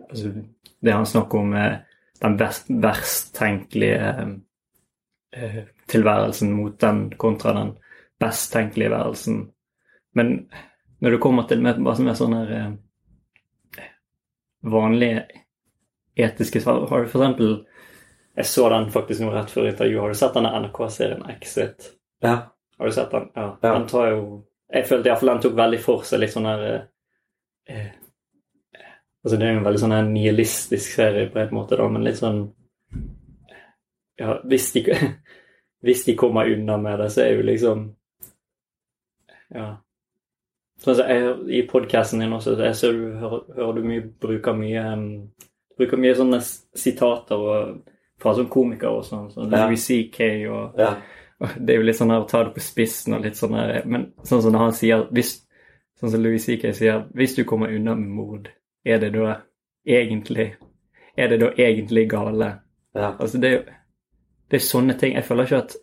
altså det han snakker om er den best, verst tenkelige eh, tilværelsen mot den kontra den best tenkelige værelsen. Men når det kommer til med, bare med sånne eh, vanlige etiske svar Har du eksempel Jeg så den faktisk nå rett før intervjuet. Har du sett denne NRK-serien Exit? Ja. Har du sett den? Ja. Ja. Den tar jo Jeg følte iallfall den tok veldig for seg litt sånn her eh, eh, Altså Det er jo en veldig sånn her nihilistisk serie på en måte, da, men litt sånn Ja, hvis de, hvis de kommer unna med det, så er jo liksom Ja. Sånn som jeg, I podkasten din også, jeg ser du hører, hører du mye, bruker mye um, bruker mye sånne sitater fra sånn komikere og sånn. Sånn Ja. Louis C.K. Og, Ja. og Det er jo litt sånn her å ta det på spissen og litt sånn her Men sånn som han sier hvis, Sånn som Louis C.K. sier Hvis du kommer unna med mord, er det da egentlig Er det da egentlig gale? Ja. Altså, det er jo Det er sånne ting. Jeg føler ikke at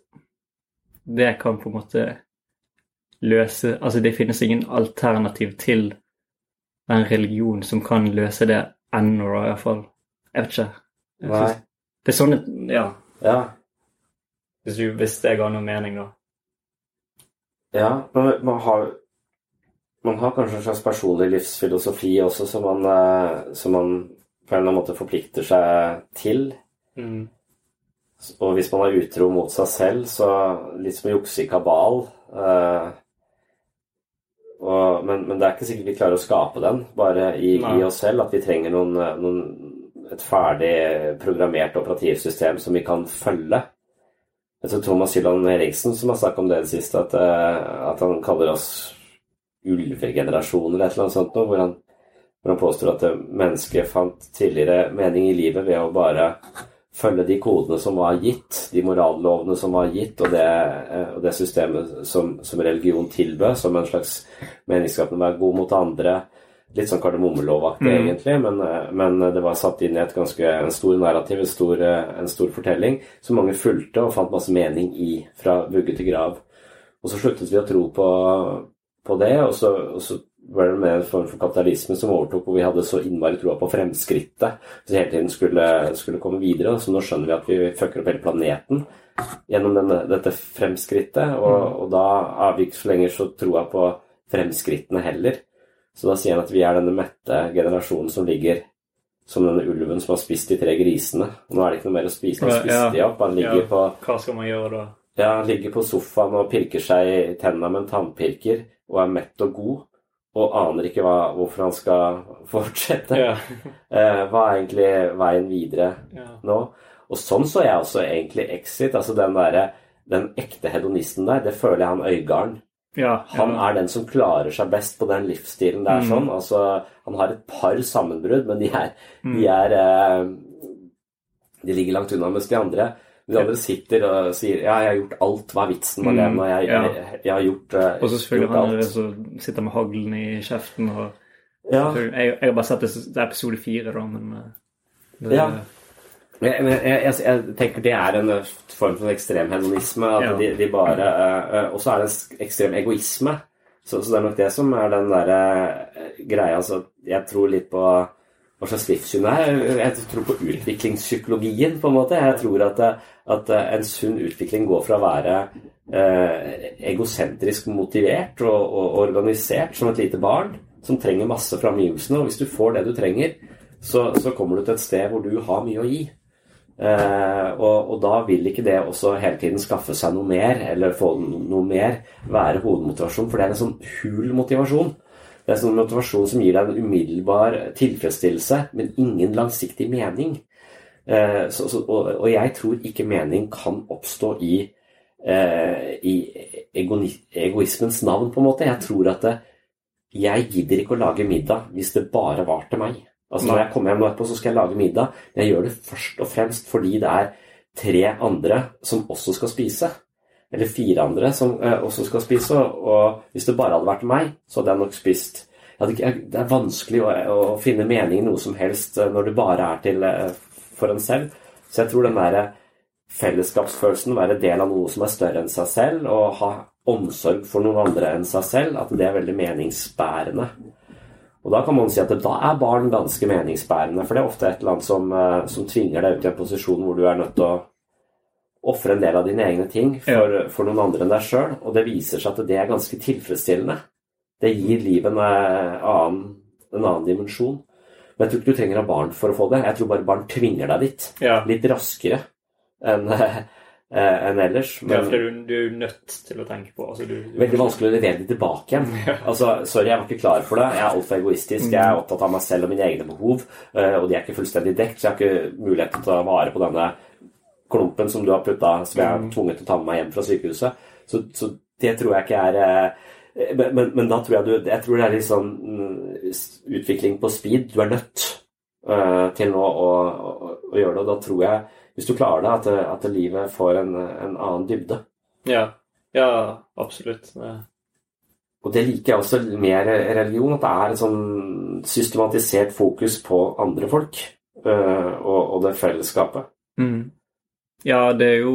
det kan på en måte løse Altså, det finnes ingen alternativ til en religion som kan løse det ennå, da, iallfall. Jeg vet ikke. Jeg Nei. synes- Det er sånne Ja. Ja. Hvis, du, hvis det ga noe mening, da. Ja, men man har Man har kanskje en slags personlig livsfilosofi også som man, eh, som man på en eller annen måte forplikter seg til. Mm. Og hvis man er utro mot seg selv, så litt som å jukse i kabal eh, og, men, men det er ikke sikkert vi klarer å skape den, bare i, i oss selv. At vi trenger noen, eh, noen, et ferdig programmert operativsystem som vi kan følge. Jeg tror Thomas Hylland Eriksen som har snakket om det i det siste, at, eh, at han kaller oss ulvegenerasjoner eller et eller annet sånt noe, hvor han, hvor han påstår at eh, mennesket fant tidligere mening i livet ved å bare følge de kodene som var gitt, de morallovene som var gitt, og det, eh, og det systemet som, som religion tilbød, som en slags meningsskapende være god mot andre. Litt sånn kardemommelovaktig, Mm. egentlig, men, eh, men det var satt inn i et ganske, en stor narrativ, en stor, eh, en stor fortelling, som mange fulgte og fant masse mening i, fra vugge til grav. Og så sluttet vi å tro på, på det, og så, og så var det med en form for kapitalisme som overtok, hvor vi hadde så innmari troa på fremskrittet. Så hele tiden skulle, skulle komme videre. Så nå skjønner vi at vi fucker opp hele planeten gjennom denne, dette fremskrittet. Og, og da har vi ikke så lenger så troa på fremskrittene heller. Så da sier han at vi er denne mette generasjonen som ligger som denne ulven som har spist de tre grisene. Nå er det ikke noe mer å spise. Han spiste de opp. Han ligger ja. på Hva skal man gjøre da? ja, han ligger på sofaen og pirker seg i tennene med en tannpirker og er mett og god og aner ikke hva, hvorfor han skal fortsette. Ja. Eh, hva er egentlig veien videre Ja. nå? Og sånn så jeg også egentlig Exit. altså Den derre den ekte hedonisten der, det føler jeg han Øygarden. Ja, Han er den som klarer seg best på den livsstilen der. Mm. sånn, altså Han har et par sammenbrudd, men de er, Mm. de er eh, De ligger langt unna, mens de andre de andre sitter og sier ja, 'jeg har gjort alt, hva er vitsen med det?' Mm, Og jeg, jeg, jeg har gjort, eh, Og så selvfølgelig gjort han alt. som sitter med haglen i kjeften og Ja. jeg, har bare sett det, det er episode fire, da, men eh, det, Ja. Jeg, jeg, jeg tenker det er en eh, form for ekstrem hedonisme. At Ja. de, de bare uh, Og så er det en ekstrem egoisme. Så, så det er nok det som er den derre uh, greia. Altså, jeg tror litt på hva slags livssyn det er. Jeg tror på utviklingspsykologien, på en måte. Jeg tror at, at en sunn utvikling går fra å være eh, egosentrisk motivert og, og organisert som et lite barn, som trenger masse fra omgivelsene. Og hvis du får det du trenger, så, så kommer du til et sted hvor du har mye å gi. Eh, og, og da vil ikke det også hele tiden skaffe seg noe mer, eller få noe mer, være hovedmotivasjon, for det er en sånn hul motivasjon. Det er en sånn motivasjon som gir deg en umiddelbar tilfredsstillelse, men ingen langsiktig mening. Eh, så, så, og, og jeg tror ikke mening kan oppstå i, eh, i egoismens navn, på en måte. Jeg tror at det, jeg gidder ikke å lage middag hvis det bare var til meg. Altså Når jeg kommer hjem nå etterpå, så skal jeg lage middag. Men jeg gjør det først og fremst fordi det er tre andre som også skal spise. Eller fire andre som eh, også skal spise. Og, hvis det bare hadde vært meg, så hadde jeg nok spist Det er vanskelig å, å finne mening i noe som helst eh, når det bare er til eh, for en selv. Så jeg tror den derre fellesskapsfølelsen, være del av noe som er større enn seg selv, og ha omsorg for noen andre enn seg selv, at det er veldig meningsbærende. Og da kan man si at da er barn ganske meningsbærende, for det er ofte et eller annet som, som tvinger deg ut i en posisjon hvor du er nødt til å ofre en del av dine egne ting for, for noen andre enn deg sjøl, og det viser seg at det er ganske tilfredsstillende. Det gir livet en, eh, annen, en annen dimensjon. Men jeg tror ikke du trenger ha barn for å få det. Jeg tror bare barn tvinger deg dit. Ja. Litt raskere enn eh, enn ellers. Ja, for du, du er nødt til å tenke på altså, du, du, Veldig vanskelig å levere det tilbake igjen. Altså, Sorry, jeg var ikke klar for det. Jeg er altfor egoistisk. Jeg er opptatt av meg selv og mine egne behov, eh, og de er ikke fullstendig dekt, så jeg har ikke mulighet til å ta vare på denne klumpen som du har putta, som jeg er tvunget til å ta med meg hjem fra sykehuset. Så, så det tror jeg ikke er eh, men, men, men da tror jeg du Jeg tror det er litt sånn mm, utvikling på speed. Du er nødt. eh, til nå å, å, å gjøre det. Og da tror jeg, hvis du klarer det, at, at livet får en, en annen dybde. Ja, ja absolutt. Ja. Og det liker jeg også mer religion, at det er et sånn systematisert fokus på andre folk uh, og, og, det fellesskapet. Mm. Ja, det er jo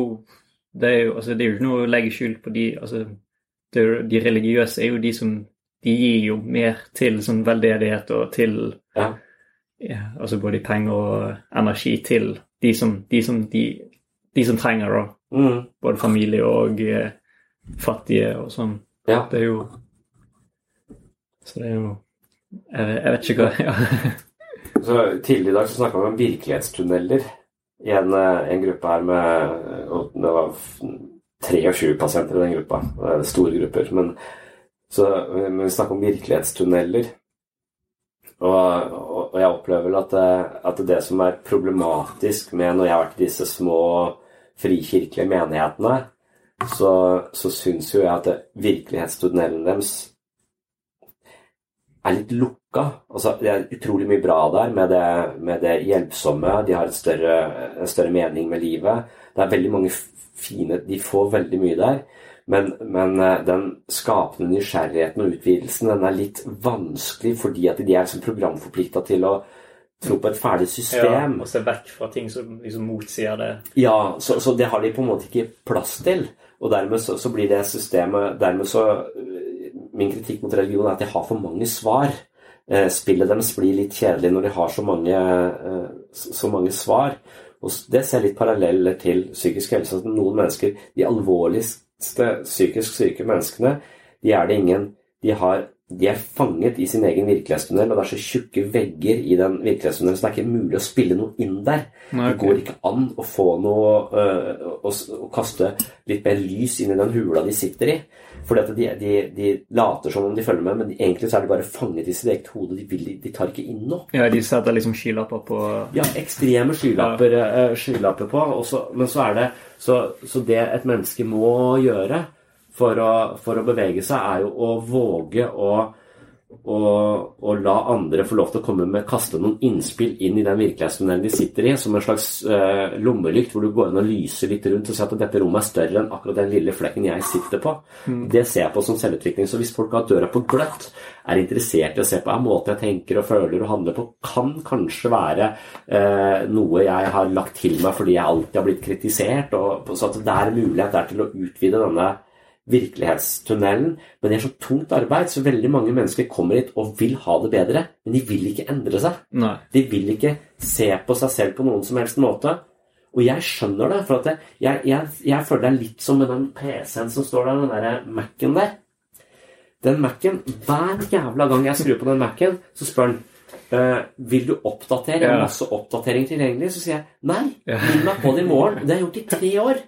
det er jo altså, det er jo ikke noe å legge skyld på de altså, det, De religiøse er jo de som De gir jo mer til sånn veldedighet og til ja. Ja, altså både penger og energi til de som, de som, de, de som trenger det. Mm. Både familie og eh, fattige og sånn. Ja. Det er jo Så det er jo Jeg, jeg vet ikke hva ja. så Tidligere i dag så snakka vi om virkelighetstunneler i en, en, gruppe her med og Det var 23 pasienter i den gruppa. Store grupper. Men, så, men vi snakker om virkelighetstunneler. Og, og, og jeg opplever vel at, at, det som er problematisk med når jeg har vært i disse små frikirkelige menighetene, så, så syns jo jeg at virkelighetstunnelen deres er litt lukka. Altså, det er utrolig mye bra der med det, med det hjelpsomme. De har større, en større mening med livet. Det er veldig mange fine De får veldig mye der. Men, men eh, den skapende nysgjerrigheten og utvidelsen den er litt vanskelig fordi at de er liksom programforplikta til å tro på et ferdig system. Ja, og se vekk fra ting som liksom motsier det. Ja, så, så, det har de på en måte ikke plass til. Og dermed så, så blir det systemet Dermed så min kritikk mot religion er at de har for mange svar. Eh, spillet deres blir litt kjedelig når de har så mange, eh, så mange svar. Og Det ser litt paralleller til psykisk helse. At noen mennesker, de alvorligste psykisk syke menneskene, de er det ingen De, har, de er fanget i sin egen virkelighetstunnel, og det er så tjukke vegger i den virkelighetstunnelen, så det er ikke mulig å spille noe inn der. Nei, Det går ikke an å få noe å, å kaste litt mer lys inn i den hula de sitter i. Fordi at de, de, de, later som om de følger med, men de, egentlig så er de bare fanget i sitt eget hode. De, vil, de tar ikke inn noe. Ja, de setter liksom skylapper på Ja, ekstreme skylapper, ja. skylapper på. Også, men så er det så, så, det et menneske må gjøre for å, for å bevege seg, er jo å våge å og, og, la andre få lov til å komme med kaste noen innspill inn i den virkelighetstunnelen de sitter i, som en slags eh, lommelykt hvor du går inn og lyser litt rundt og ser at dette rommet er større enn akkurat den lille flekken jeg sitter på. Mm. Det ser jeg på som selvutvikling. Så hvis folk har døra på gløtt, er interessert i å se på en måte jeg tenker og føler og handler på, kan kanskje være eh, noe jeg har lagt til meg fordi jeg alltid har blitt kritisert, og, så at det er mulighet der til å utvide denne virkelighetstunnelen. Men det er så tungt arbeid, så veldig mange mennesker kommer hit og vil ha det bedre, men de vil ikke endre seg. Nei. De vil ikke se på seg selv på noen som helst måte. Og jeg skjønner det, for jeg, jeg, jeg, føler det er litt som med den PC-en som står der, den der Mac-en der. Den Mac-en, Hver jævla gang jeg skrur på den Mac-en, så spør den uh, vil du oppdatere. Jeg har masse oppdatering tilgjengelig. Så sier jeg nei. Minn meg på det i morgen. Det har jeg gjort i tre år.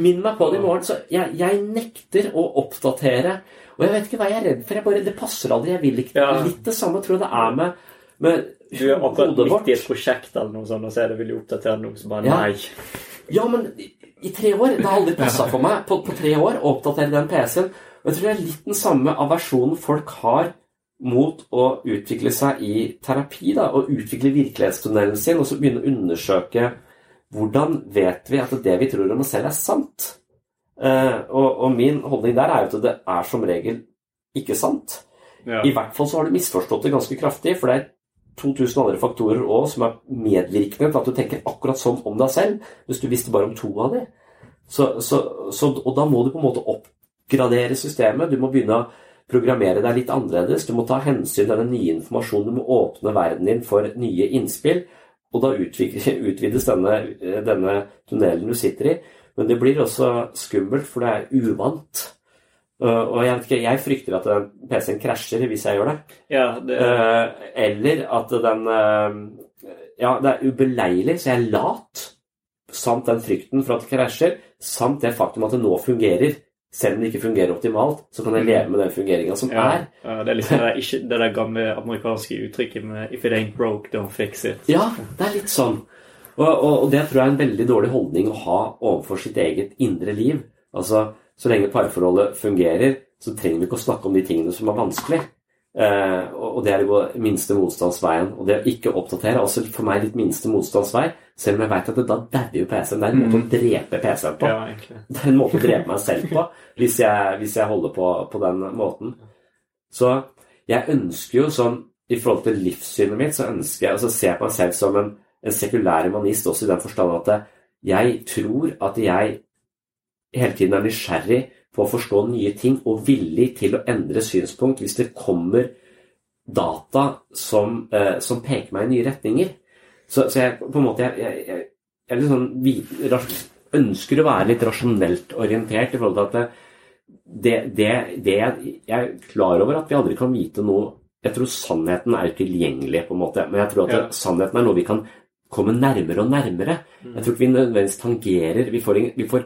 Minn meg på det i morgen. Så jeg, jeg, nekter å oppdatere. Og jeg vet ikke hva jeg er redd for. Bare, det passer aldri. Jeg vil ikke Ja. Litt det samme tror jeg det er med, med Du er akkurat midt i et prosjekt eller noe sånt, og så er det vil du oppdatere noe som bare Ja. Nei. Ja, men i, i tre år Det har aldri passa for meg på, på tre år å oppdatere den PC-en. Og jeg tror det er litt den samme aversjonen folk har mot å utvikle seg i terapi. da, Og utvikle virkelighetstunnelen sin, og så begynne å undersøke hvordan vet vi at det vi tror om oss selv, er sant. Uh, og, og min holdning der er jo at det er som regel ikke sant. Ja. I hvert fall så har du misforstått det ganske kraftig, for det er 2000 andre faktorer også som er medvirkende til at du tenker akkurat sånn om deg selv, hvis du visste bare om to av dem. Så, så, så, og da må du på en måte oppgradere systemet. Du må begynne å programmere deg litt annerledes. Du må ta hensyn til den nye informasjonen. Du må åpne verden din for nye innspill. Og da utvides denne, denne tunnelen du sitter i. Men det blir også skummelt, for det er uvant. Uh, og jeg, ikke, jeg frykter at PC-en krasjer hvis jeg gjør det. Ja, det Uh, eller at den Ja, det er ubeleilig, så jeg er lat. Samt den frykten for at det krasjer, samt det faktum at det nå fungerer. Selv om det ikke fungerer optimalt, så kan jeg leve med den fungeringa som ja, er. ja, det er liksom det, ikke, det der gamle amerikanske uttrykket med 'if it ain't broke, don't fix it'. Ja, det er litt sånn. Og, og, og det tror jeg er en veldig dårlig holdning å ha overfor sitt eget indre liv. Altså, Så lenge parforholdet fungerer, så trenger vi ikke å snakke om de tingene som er vanskelig. Eh, og det er å gå minste motstandsveien. Og det å ikke oppdatere er også for meg litt minste motstandsvei, selv om jeg veit at det, da dauer PC-en. Det er en måte Mm. å drepe PC-en på. Ja. Det er en måte å drepe meg selv på, hvis jeg, hvis jeg holder på på den måten. Så jeg ønsker jo sånn I forhold til livssynet mitt, så ønsker jeg altså ser jeg på meg selv som en, en sekulær humanist, også i den forstand at jeg tror at jeg hele tiden er nysgjerrig på å forstå nye ting og villig til å endre synspunkt hvis det kommer data som, eh, som peker meg i nye retninger. Så, så jeg på en måte jeg, jeg, jeg, er sånn, ønsker å være litt rasjonelt orientert i forhold til at det, det, det, jeg, jeg er klar over at vi aldri kan vite noe Jeg tror sannheten er tilgjengelig, på en måte, men jeg tror at Ja. sannheten er noe vi kan komme nærmere og nærmere. Jeg tror ikke vi nødvendigvis tangerer vi får, vi får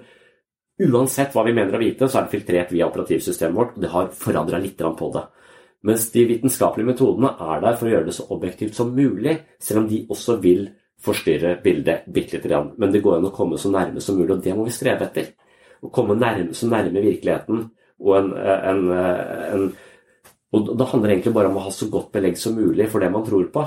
Uansett hva vi mener å vite, så er det filtrert via operativsystemet vårt, og det har forandra litt på det. Mens de vitenskapelige metodene er der for å gjøre det så objektivt som mulig, selv om de også vil forstyrre bildet bitte lite grann. Men det går an å komme så nærme som mulig, og det må vi strebe etter. Å komme nærme, så nærme virkeligheten og en, en, en Og det handler egentlig bare om å ha så godt belegg som mulig for det man tror på.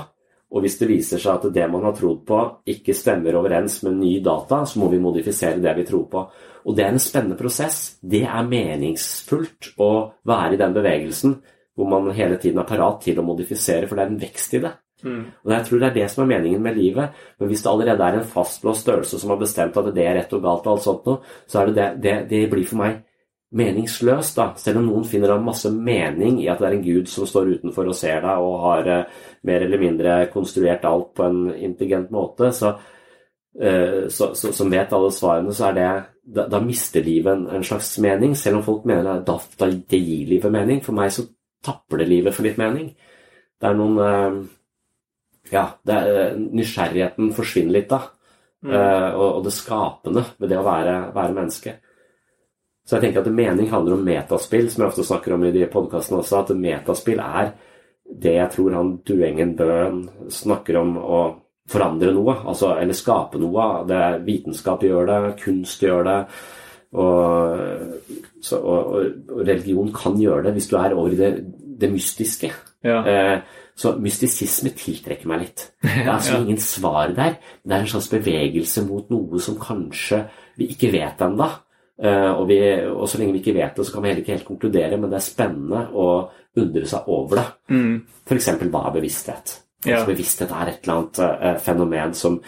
Og hvis det viser seg at det man har trodd på, ikke stemmer overens med ny data, så må vi modifisere det vi tror på. Og det er en spennende prosess. Det er meningsfullt å være i den bevegelsen hvor man hele tiden er parat til å modifisere, for det er en vekst i det. Mm. Og jeg tror det er det som er meningen med livet. Men hvis det allerede er en fastlåst størrelse som har bestemt at det er rett og galt, og alt sånt noe, så er det det, det, det blir for meg meningsløst. da. Selv om noen finner da masse mening i at det er en gud som står utenfor og ser deg, og har eh, mer eller mindre konstruert alt på en intelligent måte, så, eh, så, så, som vet alle svarene, så er det da, da mister livet en, en slags mening. Selv om folk mener at da, det gir livet mening. For meg så tapper det livet for litt mening. Det er noen eh, Ja, det er, nysgjerrigheten forsvinner litt da. Mm. Og, og det skapende ved det å være, være menneske. Så jeg tenker at mening handler om metaspill, som jeg ofte snakker om i de podkastene også. At metaspill er det jeg tror han Duengen Bøen snakker om å forandre noe, altså, eller skape noe. Det er Vitenskap gjør det, kunst gjør det. Og, så, og, og religion kan gjøre det hvis du er over i det, det mystiske. Ja. Eh, så mystisisme tiltrekker meg litt. Det er altså Ja. ingen svar der. Det er en slags bevegelse mot noe som kanskje vi ikke vet ennå. Eh, og, vi, og så lenge vi ikke vet det, så kan vi heller ikke helt konkludere, men det er spennende å undre seg over det. Mm. F.eks. hva er bevissthet? Ja. Altså, bevissthet er et eller annet eh, fenomen som,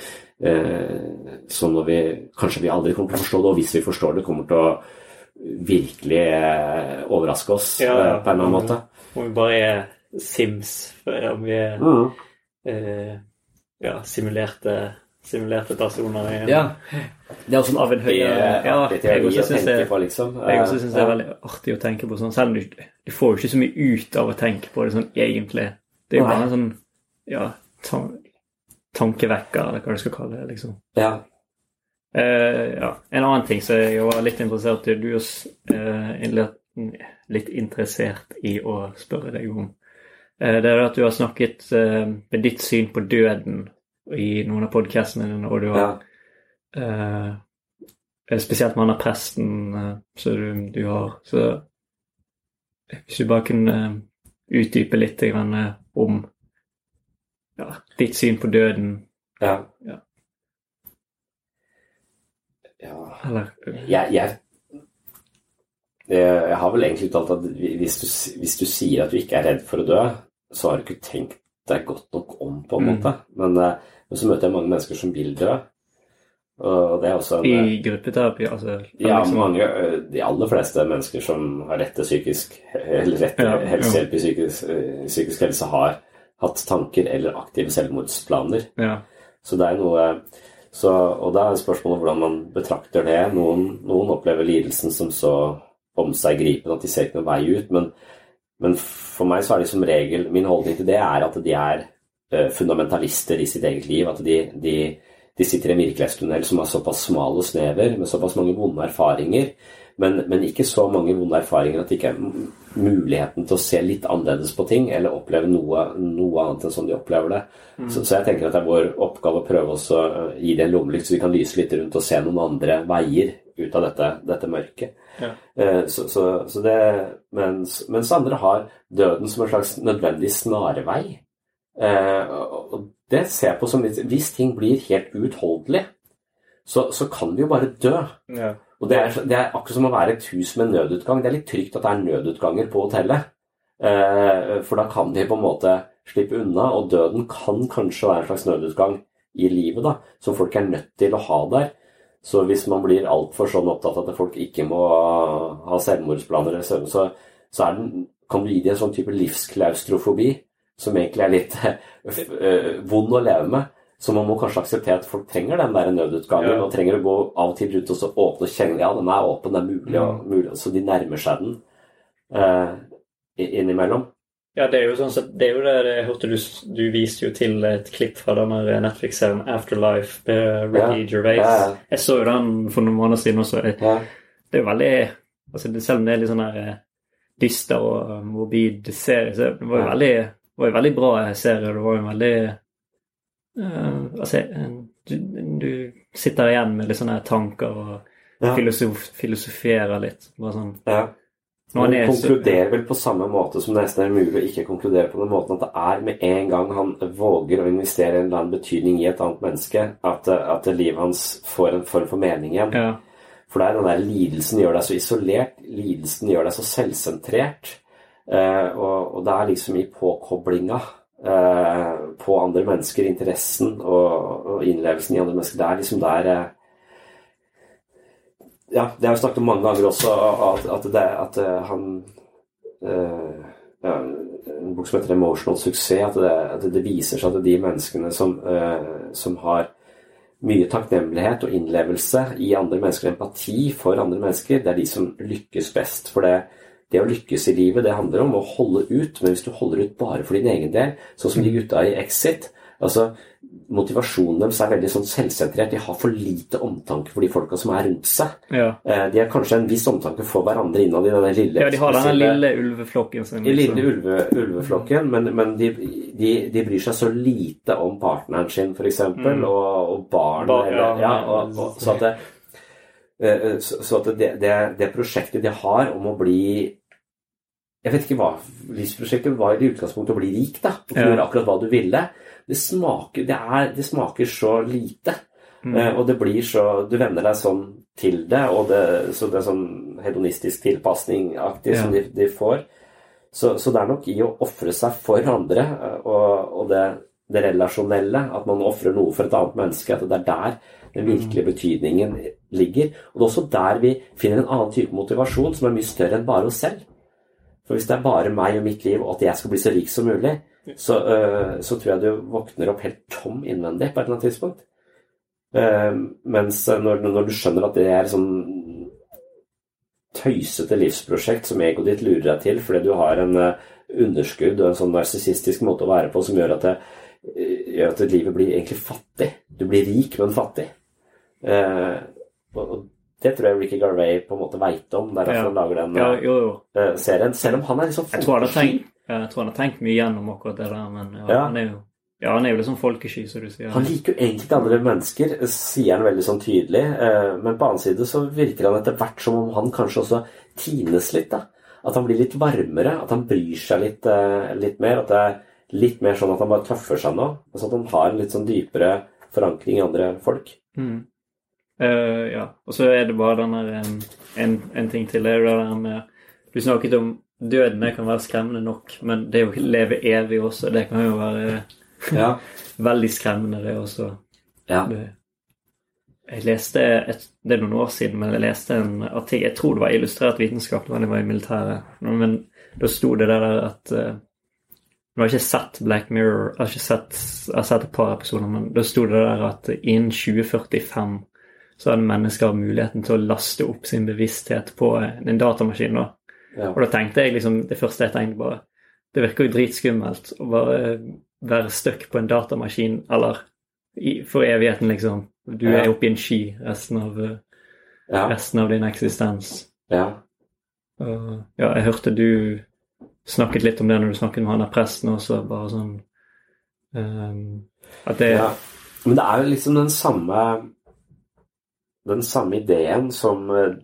eh, som når vi, kanskje vi aldri kommer til å forstå det, og hvis vi forstår det, kommer til å virkelig eh, overraske oss Ja, eh, på en eller annen måte. Om vi bare er Sims, om vi er Mm. eh, ja, simulerte, simulerte personer i Ja. Det er også en av en høyere ja, jeg også syns synes det- liksom. Det er veldig artig å tenke på sånn, selv om du, du får jo ikke så mye ut av å tenke på det sånn egentlig. Det er jo bare en sånn ja, tan tankevekker, eller hva du skal kalle det, liksom. Ja. Uh, ja. En annen ting som jeg var litt interessert i, du er eh, litt interessert i å spørre deg om, Uh, det er at du har snakket eh, med ditt syn på døden i noen av podkastene dine, og du har eh, Spesielt med han der presten eh, som du, du har. Så hvis du bare kunne eh, utdype litt grann, eh, om ja, ditt syn på døden. Ja. Ja. Ja. Eller Jeg, jeg, jeg har vel egentlig uttalt at hvis du, hvis du sier at du ikke er redd for å dø, så har du ikke tenkt deg godt nok om, på en Mm. måte. Men, eh, men så møter jeg mange mennesker som vil dø. Og det er også en, I gruppeterapi, altså? Ja, liksom- mange, de aller fleste mennesker som har rett til psykisk eller rett til helsehjelp i psykisk, psykisk helse, har hatt tanker eller aktive selvmordsplaner. Ja. Så det er noe så, Og da er spørsmålet hvordan man betrakter det. Noen, noen opplever lidelsen som så omseggripende at de ser ikke noen vei ut. Men, men for meg så er det som regel Min holdning til det er at de er fundamentalister i sitt eget liv. At de, de de sitter i en virkelighetstunnel som har såpass smal og snever, med såpass mange vonde erfaringer, men, men ikke så mange vonde erfaringer at det ikke er muligheten til å se litt annerledes på ting, eller oppleve noe, noe annet enn sånn de opplever det. Mm. Så, så jeg tenker at det er vår oppgave å prøve å gi det en lommelykt, så vi kan lyse litt rundt og se noen andre veier ut av dette, dette mørket. Ja. Eh, så, så, så det, mens, mens andre har døden som en slags nødvendig snarvei. Eh, og det ser jeg på som Hvis ting blir helt uutholdelig, så, så kan vi jo bare dø. Ja. Og det er, det er akkurat som å være et hus med nødutgang. Det er litt trygt at det er nødutganger på hotellet. Eh, for da kan de på en måte slippe unna, og døden kan kanskje være en slags nødutgang i livet, da, som folk er nødt til å ha der. Så hvis man blir altfor sånn opptatt av at folk ikke må ha selvmordsplaner, så, så er den, kan du gi dem en sånn type livsklaustrofobi som egentlig er litt øh, vond å leve med. Så man må kanskje akseptere at folk trenger den der nødutgangen, Ja. og trenger å gå av og til rundt og så åpne og kjenne ja, den er åpen, det er mulig, og, Mm. mulig så de nærmer seg den eh, innimellom. Ja, det er jo sånn sett, det er jo det, jeg hørte du, du viste jo til et klipp fra denne Netflix-serien Afterlife med Ricky Ja, Gervais. ja, ja. Jeg så jo den for noen måneder siden også. Det er jo veldig altså Selv om det er litt sånn her eh, dyster og eh, morbid serie, så det var jo Ja. veldig, det var jo veldig bra serie. Det var jo en veldig uh, Altså, du, du sitter igjen med litt sånne tanker og Ja. filosof, filosoferer litt. Bare sånn Ja. Han er konkluderer vel på samme måte som det nesten er mulig å ikke konkludere på den måten at det er med en gang han våger å investere en eller annen betydning i et annet menneske, at, at livet hans får en form for mening igjen. Ja. For det er den der lidelsen gjør deg så isolert, lidelsen gjør deg så selvsentrert, og, og det er liksom i påkoblinga eh, på andre mennesker, interessen og, og innlevelsen i andre mennesker, det er liksom der eh, ja, det har vi snakket om mange ganger også, at, at, det, at eh, han eh, ja, En bok som heter 'Emotional Success', at det, at det viser seg at de menneskene som, eh, som har mye takknemlighet og innlevelse i andre mennesker, empati for andre mennesker, det er de som lykkes best. For det, det å lykkes i livet, det handler om å holde ut, men hvis du holder ut bare for din egen del, sånn som de gutta i Exit altså Motivasjonen deres er veldig sånn selvsentrert. De har for lite omtanke for de folka som er rundt seg. Ja. Eh, De har kanskje en viss omtanke for hverandre innad i denne lille Ja, de har denne lille ulveflokken sin. liksom. lille ulve, ulveflokken, men, men de, de, de bryr seg så lite om partneren sin, f.eks., Mm. og, og barn. Bar, ja, ja, og, og, så at, det, eh, så, så at det, det, det prosjektet de har om å bli Jeg vet ikke hva livsprosjektet var i utgangspunktet å bli rik, da. Og Ja. gjøre akkurat hva du ville. Det smaker, det er, det smaker så lite. Mm. Eh, og det blir så Du venner deg sånn til det, og det, så det er sånn hedonistisk tilpasning-aktig som de, de får. Så, så det er nok i å ofre seg for andre eh, og, og det, det relasjonelle, at man ofrer noe for et annet menneske, at det er der den virkelige betydningen ligger. Og det er også der vi finner en annen type motivasjon som er mye større enn bare oss selv. For hvis det er bare meg og mitt liv, og at jeg skal bli så rik som mulig, så, uh, så tror jeg du våkner opp helt tom innvendig på et eller annet tidspunkt. Uh, mens når, når du skjønner at det er sånn tøysete livsprosjekt som egoet ditt lurer deg til fordi du har en uh, underskudd og en sånn narsissistisk måte å være på som gjør at, det, gjør at livet blir egentlig fattig. Du blir rik, men fattig. Uh, og, og det tror jeg Ricky Garvey på en måte veit om. Det er derfor Ja. han lager den Ja, jo, jo. eh, serien. Selv om han er liksom folkesky. jeg tror han har tenkt mye gjennom akkurat det der, men ja, Ja. han er jo ja, han er jo sånn folkesky, som du sier. Han liker jo egentlig ikke andre mennesker, sier han veldig sånn tydelig. eh, Men på annen side så virker han etter hvert som om han kanskje også tines litt. da. At han blir litt varmere, at han bryr seg litt, eh, litt mer. At det er litt mer sånn at han bare tøffer seg nå. Altså at han har en litt sånn dypere forankring i andre folk. Mm. Eh, ja. Og så er det bare den der en, en, en ting til. Er det der med Du snakket om døden. Det kan være skremmende nok, men det å leve evig også, det kan jo være Ja. veldig skremmende, det også. Ja. Det, jeg leste et, Det er noen år siden, men jeg leste en artikkel Jeg tror det var illustrert vitenskap da jeg var i militæret. Men da sto det der at uh, Nå har jeg ikke sett Black Mirror, jeg har, sett, jeg har sett et par episoder, men da sto det der at innen 2045 så hadde mennesker muligheten til å laste opp sin bevissthet på en datamaskin. da. Ja. Og da tenkte jeg liksom, det første jeg tenkte bare Det virker jo dritskummelt å bare være stuck på en datamaskin, eller i, for evigheten, liksom. Du Ja. er oppe i en sky resten av, eh, Ja. resten av din eksistens. Ja. Og, ja, jeg hørte du snakket litt om det når du snakket med han der presten også, bare sånn um, At det Ja. Men det er jo liksom den samme den samme ideen som eh,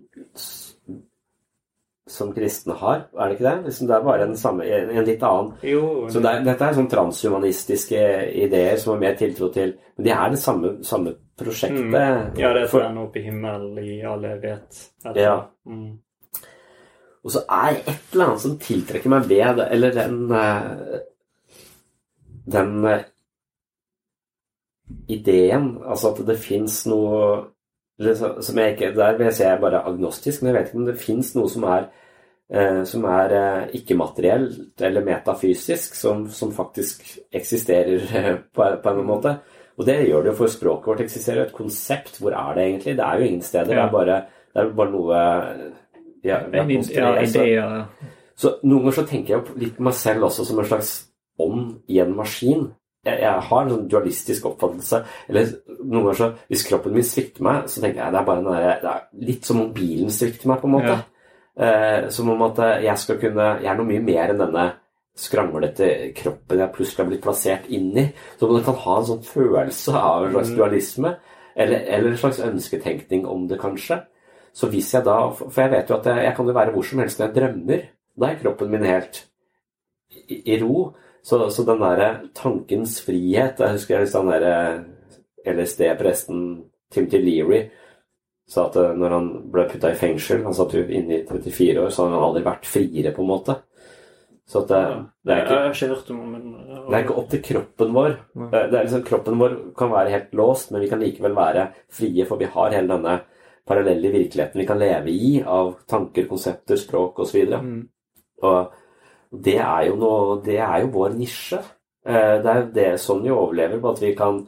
som kristne har, er det ikke det? Liksom det er bare en, samme, en, litt annen Jo, Så det er, dette er sånn transhumanistiske ideer som har mer tiltro til Men de er det samme, samme prosjektet. Mm. Ja, det er For- den oppe i himmelen i all evighet. Ja. Mm. Og så er et eller annet som tiltrekker meg ved eller den eh, Den eh, ideen, altså at det fins noe som jeg ikke, Der vil jeg si jeg er bare agnostisk, men jeg vet ikke om det fins noe som er eh, som er eh, ikke-materielt eller metafysisk, som, som faktisk eksisterer på, på en måte. Og det gjør det jo for språket vårt. eksisterer jo et konsept. Hvor er det egentlig? Det er jo ingen steder. Det er bare, det er bare noe ja, En ja, ideer, Så, så noen ganger så tenker jeg litt på meg selv også som en slags ånd i en maskin. Jeg, jeg har en sånn dualistisk oppfattelse. Eller noen ganger så Hvis kroppen min svikter meg, så tenker jeg det er bare der, det er litt som om bilen svikter meg, på en måte. Eh, som om at eh, jeg skal kunne Jeg er noe mye mer enn denne skranglete kroppen jeg plutselig har blitt plassert inn i. Så man kan ha en sånn følelse av en slags Mm. dualisme. Eller, eller en slags ønsketenkning om det, kanskje. Så hvis jeg da For jeg vet jo at jeg, jeg kan jo være hvor som helst når jeg drømmer. Da er kroppen min helt i, i ro. Så, så den derre tankens frihet Jeg husker jeg den derre LSD-presten Timothy Leary sa at eh, når han ble putta i fengsel Han satt jo inne i 34 år, så hadde han aldri vært friere, på en måte. Så at det, det er Jeg ikke har ikke hørt om men det er ikke opp til kroppen vår. Det er liksom, kroppen vår kan være helt låst, men vi kan likevel være frie, for vi har hele denne parallelle virkeligheten vi kan leve i av tanker, konsepter, språk osv. Og, Og det er jo noe Det er jo vår nisje. Eh, Det er jo det sånn vi overlever, på at vi kan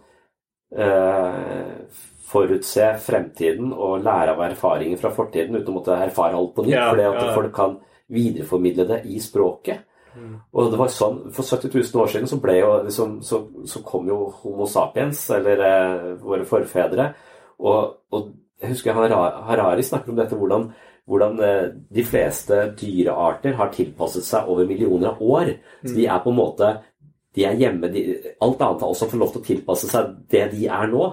eh, forutse fremtiden og lære av erfaringer fra fortiden uten å måtte erfare alt på nytt, Ja, fordi at ja. folk kan videreformidle det i språket. Mm. Og det var sånn, For 70 000 år siden så, ble jo, liksom, så, så kom jo Homo sapiens, eller eh, våre forfedre. Og, og jeg husker Harari snakker om dette, hvordan, hvordan eh, de fleste dyrearter har tilpasset seg over millioner av år. Så de er på en måte de er hjemme, de, Alt annet har også fått lov til å tilpasse seg det de er nå.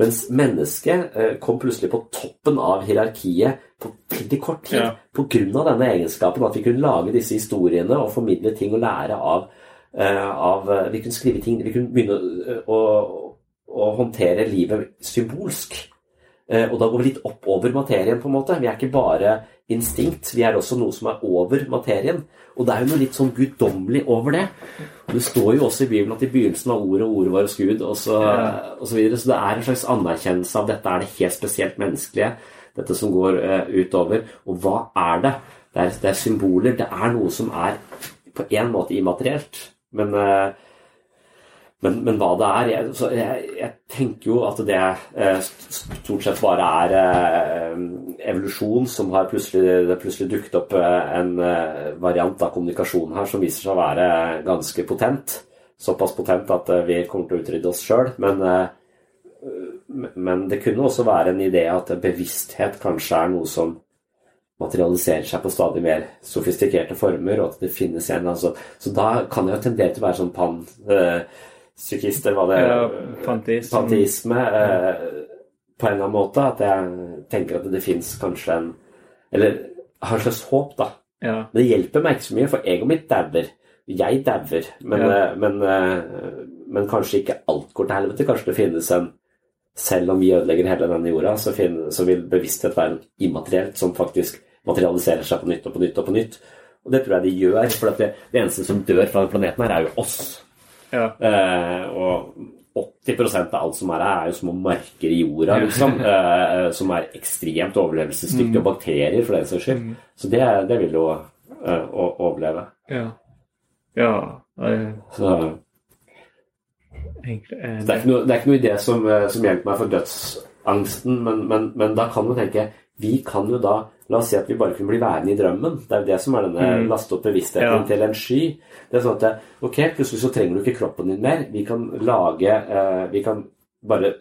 Mens mennesket eh, kom plutselig på toppen av hierarkiet på veldig kort tid. Ja. Av denne egenskapen at vi kunne lage disse historiene og formidle ting og lære av, eh, av Vi kunne skrive ting Vi kunne begynne å, å, å håndtere livet symbolsk. Eh, Og da går vi litt opp over materien, på en måte. Vi er ikke bare instinkt, vi er også noe som er over materien. Og det er jo noe litt sånn guddommelig over det. Og Det står jo også i Bibelen at i begynnelsen var ordet, og ordet var hos Gud, og så, og så videre. Så det er en slags anerkjennelse av dette er det helt spesielt menneskelige, dette som går uh, utover. Og hva er det? Det er, det er symboler. Det er noe som er på en måte immaterielt. Men eh, men, men hva det er jeg, jeg, jeg tenker jo at det eh, stort sett bare er eh, evolusjon som har plutselig, det plutselig dukket opp eh, en eh, variant av kommunikasjon her som viser seg å være ganske potent. Såpass potent at eh, vi kommer til å utrydde oss sjøl. Men, eh, men det kunne også være en idé at bevissthet kanskje er noe som materialiserer seg på stadig mer sofistikerte former, og at det finnes en altså, Så da kan jeg jo tendere til å være sånn pan... Eh, psykist, var det Ja, panteisme. Panteisme. Eh, på en eller annen måte. At jeg tenker at det fins kanskje en Eller har et slags håp, da. Ja. Men det hjelper meg ikke så mye, for egoet mitt dauer. Jeg dauer. Men, Ja. eh, men, eh, men kanskje ikke alt går til helvete. Kanskje det finnes en Selv om vi ødelegger hele denne jorda, så, finnes, så vil bevissthet være immaterielt som faktisk materialiserer seg på nytt og på nytt og på nytt. Og det tror jeg de gjør. For det, det eneste som dør fra denne planeten her, er jo oss. Ja. Eh, og 80% av alt som er her, er jo små marker i jorda, liksom. Eh, som er ekstremt overlevelsesdyktige, Mm. og bakterier, for den saks skyld. Mm. Så det, det vil jo eh, overleve. Ja. Ja. eh, Så, egentlig eh, så det, er noe, det er ikke noe idé som, eh, som hjelper meg for dødsangsten, men, men, men da kan du tenke Vi kan jo da La oss si at vi bare kunne bli værende i drømmen. Det er jo det som er denne Mm. laste opp bevisstheten Ja. til en sky. Det er sånn at Ok, plutselig så trenger du ikke kroppen din mer. Vi kan lage eh, Vi kan bare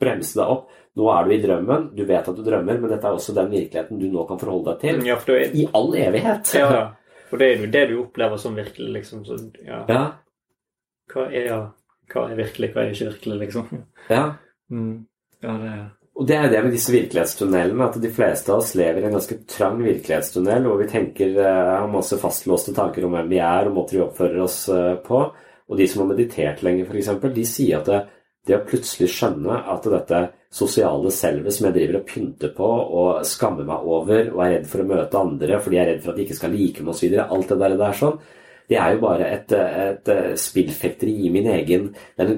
bremse deg opp. Nå er du i drømmen, du vet at du drømmer, men dette er også den virkeligheten du nå kan forholde deg til. Ja, er, I all evighet. ja, for det er jo det du opplever som virkelig, liksom. Så, ja. Ja. Hva er, hva er virkelig, hva er ikke virkelig, liksom? Ja. Mm. Ja, det og det er det med disse virkelighetstunnelene, at de fleste av oss lever i en ganske trang virkelighetstunnel, hvor vi tenker, eh, har masse fastlåste tanker om hvem vi er og måter vi oppfører oss eh, på. Og de som har meditert lenge, f.eks., de sier at det, det å plutselig skjønne at dette sosiale selvet som jeg driver og pynter på og skammer meg over og er redd for å møte andre fordi jeg er redd for at de ikke skal like meg osv., alt det der, det der sånn, det er jo bare et, et, spillfekteri i min egen Det er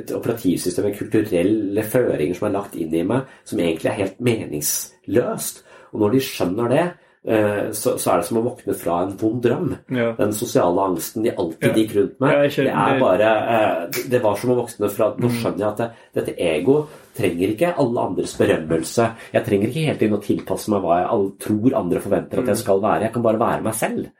et operativsystem, en kulturelle føringer som er lagt inn i meg, som egentlig er helt meningsløst. Og når de skjønner det, eh, så, så, er det som å våkne fra en vond drøm. Ja. Den sosiale angsten de alltid ja. gikk rundt med. Ja, det er bare eh, Det var som å våkne fra Nå mm. skjønner jeg at det, dette ego trenger ikke alle andres berømmelse. Jeg trenger ikke hele tiden å tilpasse meg hva jeg tror andre forventer at jeg mm. skal være. Jeg kan bare være meg selv.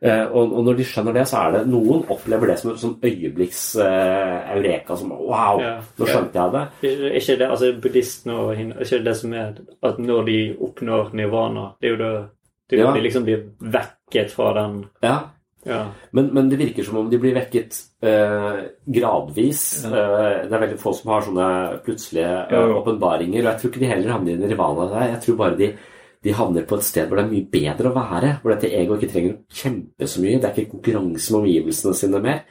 Eh, og, og, når de skjønner det, så er det noen opplever det som en sånn øyeblikks uh, eureka. Som wow, ja, nå skjønte jeg det. Er ikke det altså buddhistene og hin, er ikke det som er at når de oppnår nirvana Det er jo det, det er jo ja. de liksom blir vekket fra den Ja. ja. Men, men, det virker som om de blir vekket uh, gradvis. Uh, det er veldig få som har sånne plutselige åpenbaringer. og jeg tror ikke de heller havner i nirvana der. Jeg tror bare de de havner på et sted hvor det er mye bedre å være. Hvor dette egoet ikke trenger å kjempe så mye. Det er ikke konkurranse med omgivelsene sine mer.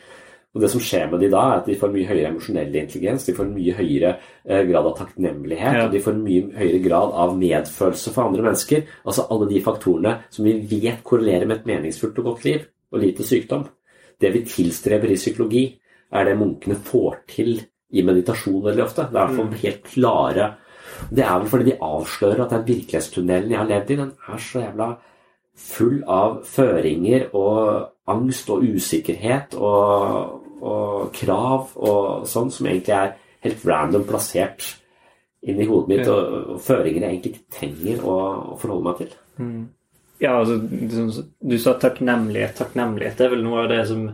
Og det som skjer med de da, er at de får mye høyere emosjonell intelligens, de får en mye høyere eh, grad av takknemlighet, ja. og de får en mye høyere grad av medfølelse for andre mennesker. Altså alle de faktorene som vi vet korrelerer med et meningsfullt og godt liv, og lite sykdom. Det vi tilstreber i psykologi, er det munkene får til i meditasjon veldig ofte. Det er i hvert fall mm. helt klare det er vel fordi de avslører at den virkelighetstunnelen jeg har levd i, den er så jævla full av føringer og angst og usikkerhet og, og krav og sånn, som egentlig er helt random plassert inni hodet mitt, og, og føringer jeg egentlig ikke trenger å, å forholde meg til. Mm. Ja, altså, du sa takknemlighet. Takknemlighet er vel noe av det som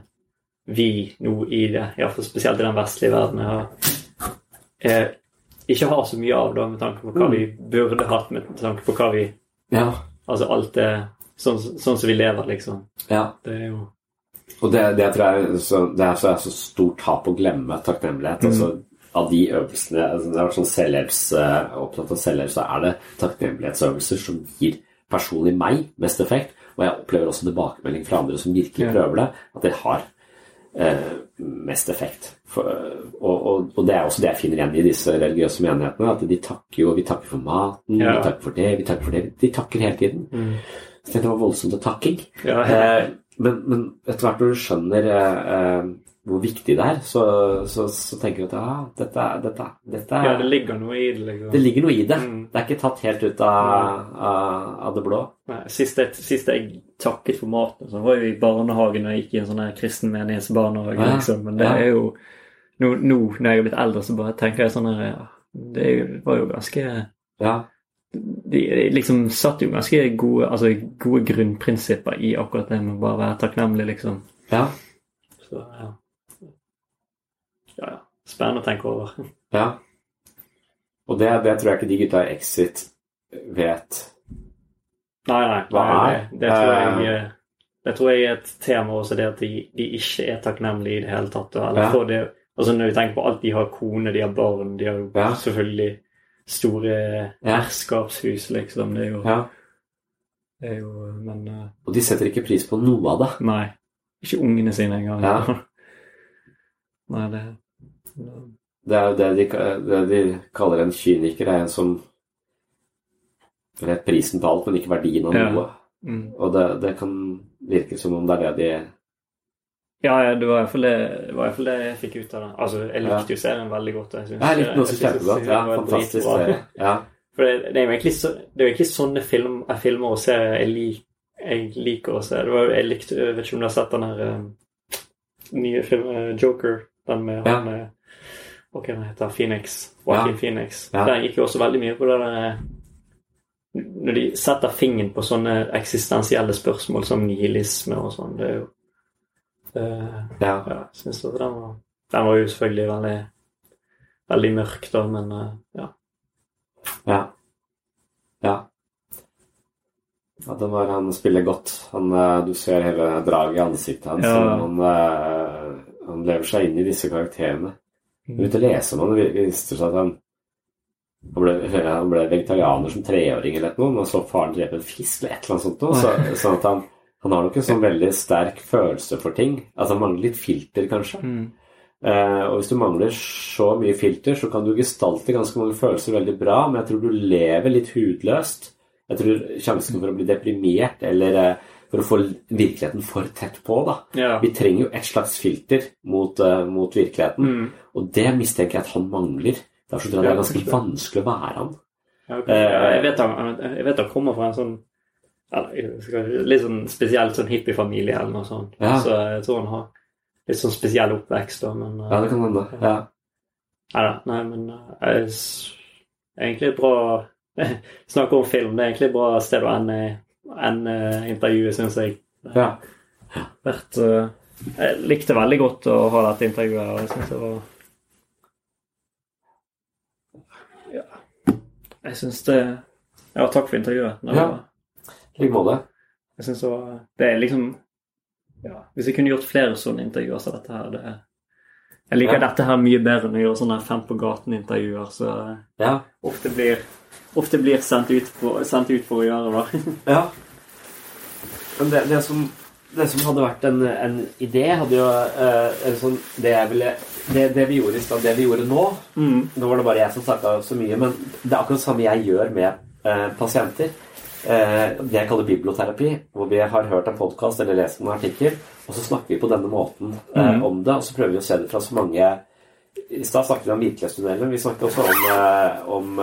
vi nå i det, iallfall spesielt i den vestlige verden, har, er ikke har så mye av, da, med tanke på hva vi mm. burde hatt, med tanke på hva vi Ja. Altså alt det sånn, sånn som vi lever, liksom. Ja. Det er jo Og det, det tror jeg så, det er så, er så stort tap å glemme takknemlighet. Mm. altså av de øvelsene altså Det er sånn selvhjelps, uh, Opptatt av selvhjelp, så er det takknemlighetsøvelser som gir personlig meg mest effekt. Og jeg opplever også tilbakemelding fra andre som virkelig prøver det, at det har mest effekt. For, og, og, og, det er også det jeg finner igjen i disse religiøse menighetene. At de takker jo Vi takker for maten, ja. vi takker for det, vi takker for det. De takker hele tiden. Mm. Så det var voldsomt å takking. Ja, eh, men, men, etter hvert når du skjønner eh, hvor viktig det er, så, så, så tenker du at ja, dette, dette, dette Ja, det ligger noe i det. Liksom. Det ligger noe i det. Mm. Det er ikke tatt helt ut av, av, av det blå. Nei, sist, jeg, sist jeg takket for maten, så var jeg i barnehagen og jeg gikk i en sånn kristen menighetsbarnehage. Ja. Liksom. Men det er jo nå, nå, når jeg er blitt eldre, så bare tenker jeg sånn her ja, Det var jo ganske ja. De, liksom satt jo ganske gode, altså, gode grunnprinsipper i akkurat det med å bare være takknemlig, liksom. Ja. Så, ja. Spennende å tenke over. Ja. Og det, det tror jeg ikke de gutta i Exit vet Nei, nei. Hva er? Det, det, tror jeg, eh. det tror jeg er et tema også, det at de, de ikke er takknemlige i det hele tatt. Eller ja. for det Altså Når vi tenker på alt de har kone, de har barn, de har jo ja. selvfølgelig store herskapshus, liksom. Det er jo, ja. det er jo Men uh, Og de setter ikke pris på noe av det? Nei. Ikke ungene sine engang. Ja. nei, det Det er jo det de, det de kaller en kyniker, er en som vet prisen på alt, men ikke verdien av noe. Mm. Og det, det, kan virke som om det er det de ja, ja, det var iallfall det, det, det jeg fikk ut av det. Altså, Jeg likte jo serien veldig godt. Jeg, synes, jeg likte den også kjempegodt. Ja, fantastisk serie. Ja. For det, er jo egentlig, så, det er jo egentlig sånne film, filmer og serier jeg, lik, jeg, liker å se. Det var, jeg likte, jeg vet ikke om du har sett den her um, nye filmen Joker, den med ja. han Hva kan den hete? Phoenix. Joaquin ja. Phoenix. Ja. Den gikk jo også veldig mye på det der Når de setter fingeren på sånne eksistensielle spørsmål som nihilisme og sånn. Det er jo det, ja. ja synes den var, den var jo selvfølgelig veldig, veldig mørk, da, men uh, ja. Ja. Ja. Ja, den var, han spiller godt. Han, du ser hele draget i ansiktet hans. Ja. Han, han, lever seg inn i disse karakterene. Ute leser man, det viser seg at han han ble, han ble vegetarianer som treåring eller noe, og så faren drepe en fisk eller et eller annet sånt. Så, sånn at han, han har nok en sånn veldig sterk følelse for ting. Altså han mangler litt filter, kanskje. Mm. Eh, og hvis du mangler så mye filter, så kan du gestalte ganske mange følelser veldig bra, men jeg tror du lever litt hudløst. Jeg tror sjansen for å bli deprimert eller eh, for å få virkeligheten for tett på, da. Ja. Vi trenger jo et slags filter mot, uh, mot virkeligheten, Mm. og det mistenker jeg at han mangler. Derfor tror jeg det er ganske vanskelig å være han. Ja, ok. Eh, jeg, vet han, jeg vet han kommer fra en sånn litt sånn spesielt sånn hippiefamilie eller noe sånt. Ja. Så jeg tror han har litt sånn spesiell oppvekst. da, men... eh, Ja, det kan hende. Ja. Neida, nei, men jeg egentlig bra Snakke om film. Det er egentlig et bra sted å ende, ende intervjuet, syns jeg. Ja. Vært, uh, jeg likte veldig godt å ha dette intervjuet. og jeg synes det var Ja. Jeg syns det Ja, takk for intervjuet. Det Ja. I like måte. Jeg synes det var Det er liksom ja, Hvis jeg kunne gjort flere sånne intervjuer som dette her det er, Jeg liker Ja. dette her mye bedre enn å gjøre sånne fem på gaten-intervjuer så Ja. ofte blir, ofte blir sendt, ut på, sendt ut for å gjøre. da. Ja. Men det, det, som, det som hadde vært en, en idé, hadde jo uh, sånn Det ville det, det vi gjorde i stad, det vi gjorde nå Mm. Nå var det bare jeg som snakka så mye, men det er akkurat det samme jeg gjør med uh, pasienter. Uh, det jeg kaller biblioterapi, hvor vi har hørt en podkast eller lest en artikkel, og så snakker vi på denne måten Mhm. om det, og så prøver vi å se det fra så mange I stad snakket vi om virkelighetstunnelen, vi snakket også om, om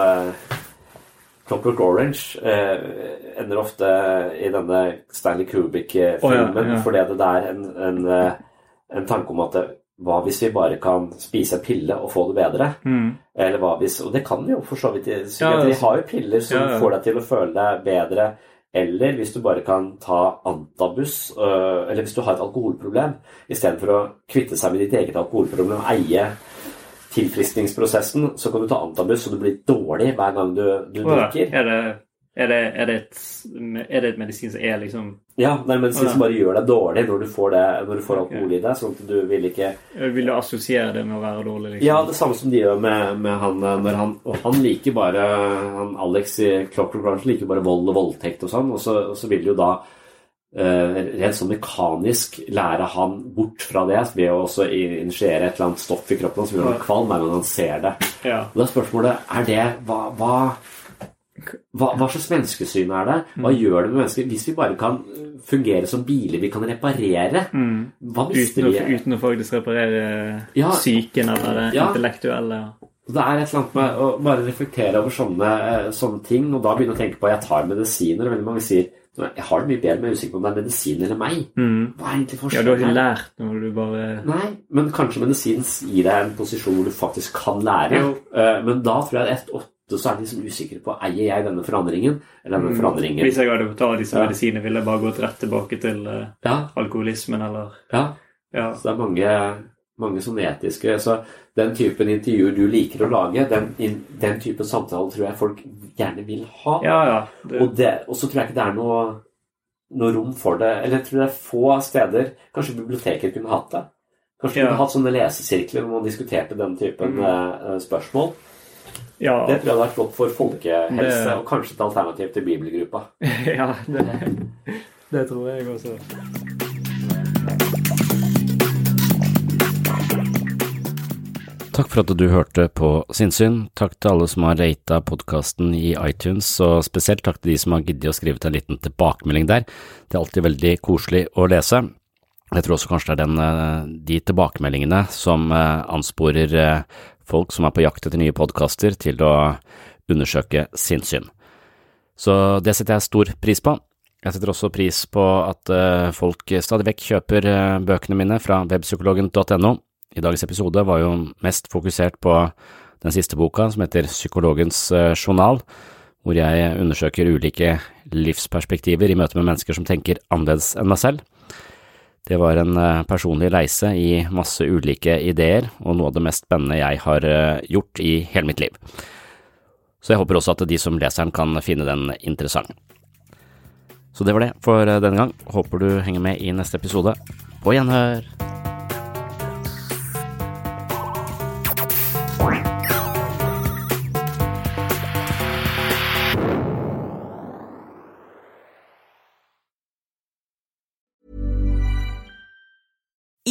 Clockwork Orange eh, ender ofte i denne Stanley Kubrick-filmen oh, ja, ja. fordi det er en, en, eh, en tanke om at det, hva hvis vi bare kan spise en pille og få det bedre? Mm. Eller hva hvis Og det kan vi jo for så vidt i Ja, altså. har jo piller som får deg til å føle deg bedre. Eller hvis du bare kan ta antabus, øh, eller hvis du har et alkoholproblem, istedenfor å kvitte seg med ditt eget alkoholproblem og eie tilfriskningsprosessen, så kan du ta antabus, og du blir dårlig hver gang du, du ja. drikker. Er det, er, det, er, det et, er det et medisin som er liksom Ja, det er en medisin oh, som bare gjør deg dårlig når du får, det, når du får alkohol i deg. Sånn at du vil ikke Vil du assosiere det med å være dårlig? liksom? Ja, det samme som de gjør med, med han eh, han Og han liker bare han Alex i Clockwork Orange liker bare vold og voldtekt og sånn, og så, og så vil jo da eh, rent sånn mekanisk lære han bort fra det ved å også initiere et eller annet stoff i kroppen som gjør ham kvalm hver gang han ser det. Ja. Og da er spørsmålet er det hva, hva, hva, hva slags menneskesyn er det? Hva Mm. gjør det med mennesker? Hvis vi bare kan fungere som biler vi kan reparere, Mm. hva mister uten, vi? uten å faktisk reparere Ja. psyken eller det Ja. intellektuelle. Det er et eller annet med å bare reflektere over sånne, eh, sånne ting, og da begynne å tenke på at jeg tar medisiner. og Veldig mange sier jeg har det mye bedre, men jeg er usikker på om det er medisin eller meg. Mm. Hva er egentlig Ja, du har ikke lært når du bare Nei, men kanskje medisin gir deg en posisjon hvor du faktisk kan lære. Jo. Eh, Men da tror jeg et åtte så er de liksom usikre på eier jeg denne forandringen eller denne Mm. forandringen. Hvis jeg hadde tatt disse Ja. medisinene, ville jeg bare gått rett tilbake til eh, Ja. alkoholismen eller Ja. Ja. Så det er mange, mange sånne etiske Så den typen intervjuer du liker å lage, den, in- den typen samtale tror jeg folk gjerne vil ha. Ja, ja. Det- Og, det, og så tror jeg ikke det er noe, noe rom for det. Eller jeg tror det er få steder Kanskje biblioteker kunne hatt det. Kanskje Ja. kunne hatt sånne lesesirkler hvor man diskuterte den typen Mm. eh, spørsmål. Ja. Det tror jeg hadde vært godt for folkehelse, Det- og kanskje et alternativ til bibelgruppa. ja, det, det tror jeg også. Takk for at du hørte på Sinnsyn. Takk til alle som har rata podkasten i iTunes, og spesielt takk til de som har giddet å skrive til en liten tilbakemelding der. Det er alltid veldig koselig å lese. Jeg tror også kanskje det er den, eh, de tilbakemeldingene som eh, ansporer eh, folk som er på jakt etter nye podkaster, til å undersøke sinnssyn. Så det setter jeg stor pris på. Jeg setter også pris på at folk stadig vekk kjøper bøkene mine fra webpsykologen.no. I dagens episode var jo mest fokusert på den siste boka, som heter Psykologens eh, journal, hvor jeg undersøker ulike livsperspektiver i møte med mennesker som tenker annerledes enn meg selv. Det var en eh, personlig reise i masse ulike ideer, og noe av det mest spennende jeg har eh, gjort i hele mitt liv. Så jeg håper også at de som leser den kan finne den interessant. Så det var det for denne gang. Håper du henger med i neste episode. På gjenhør!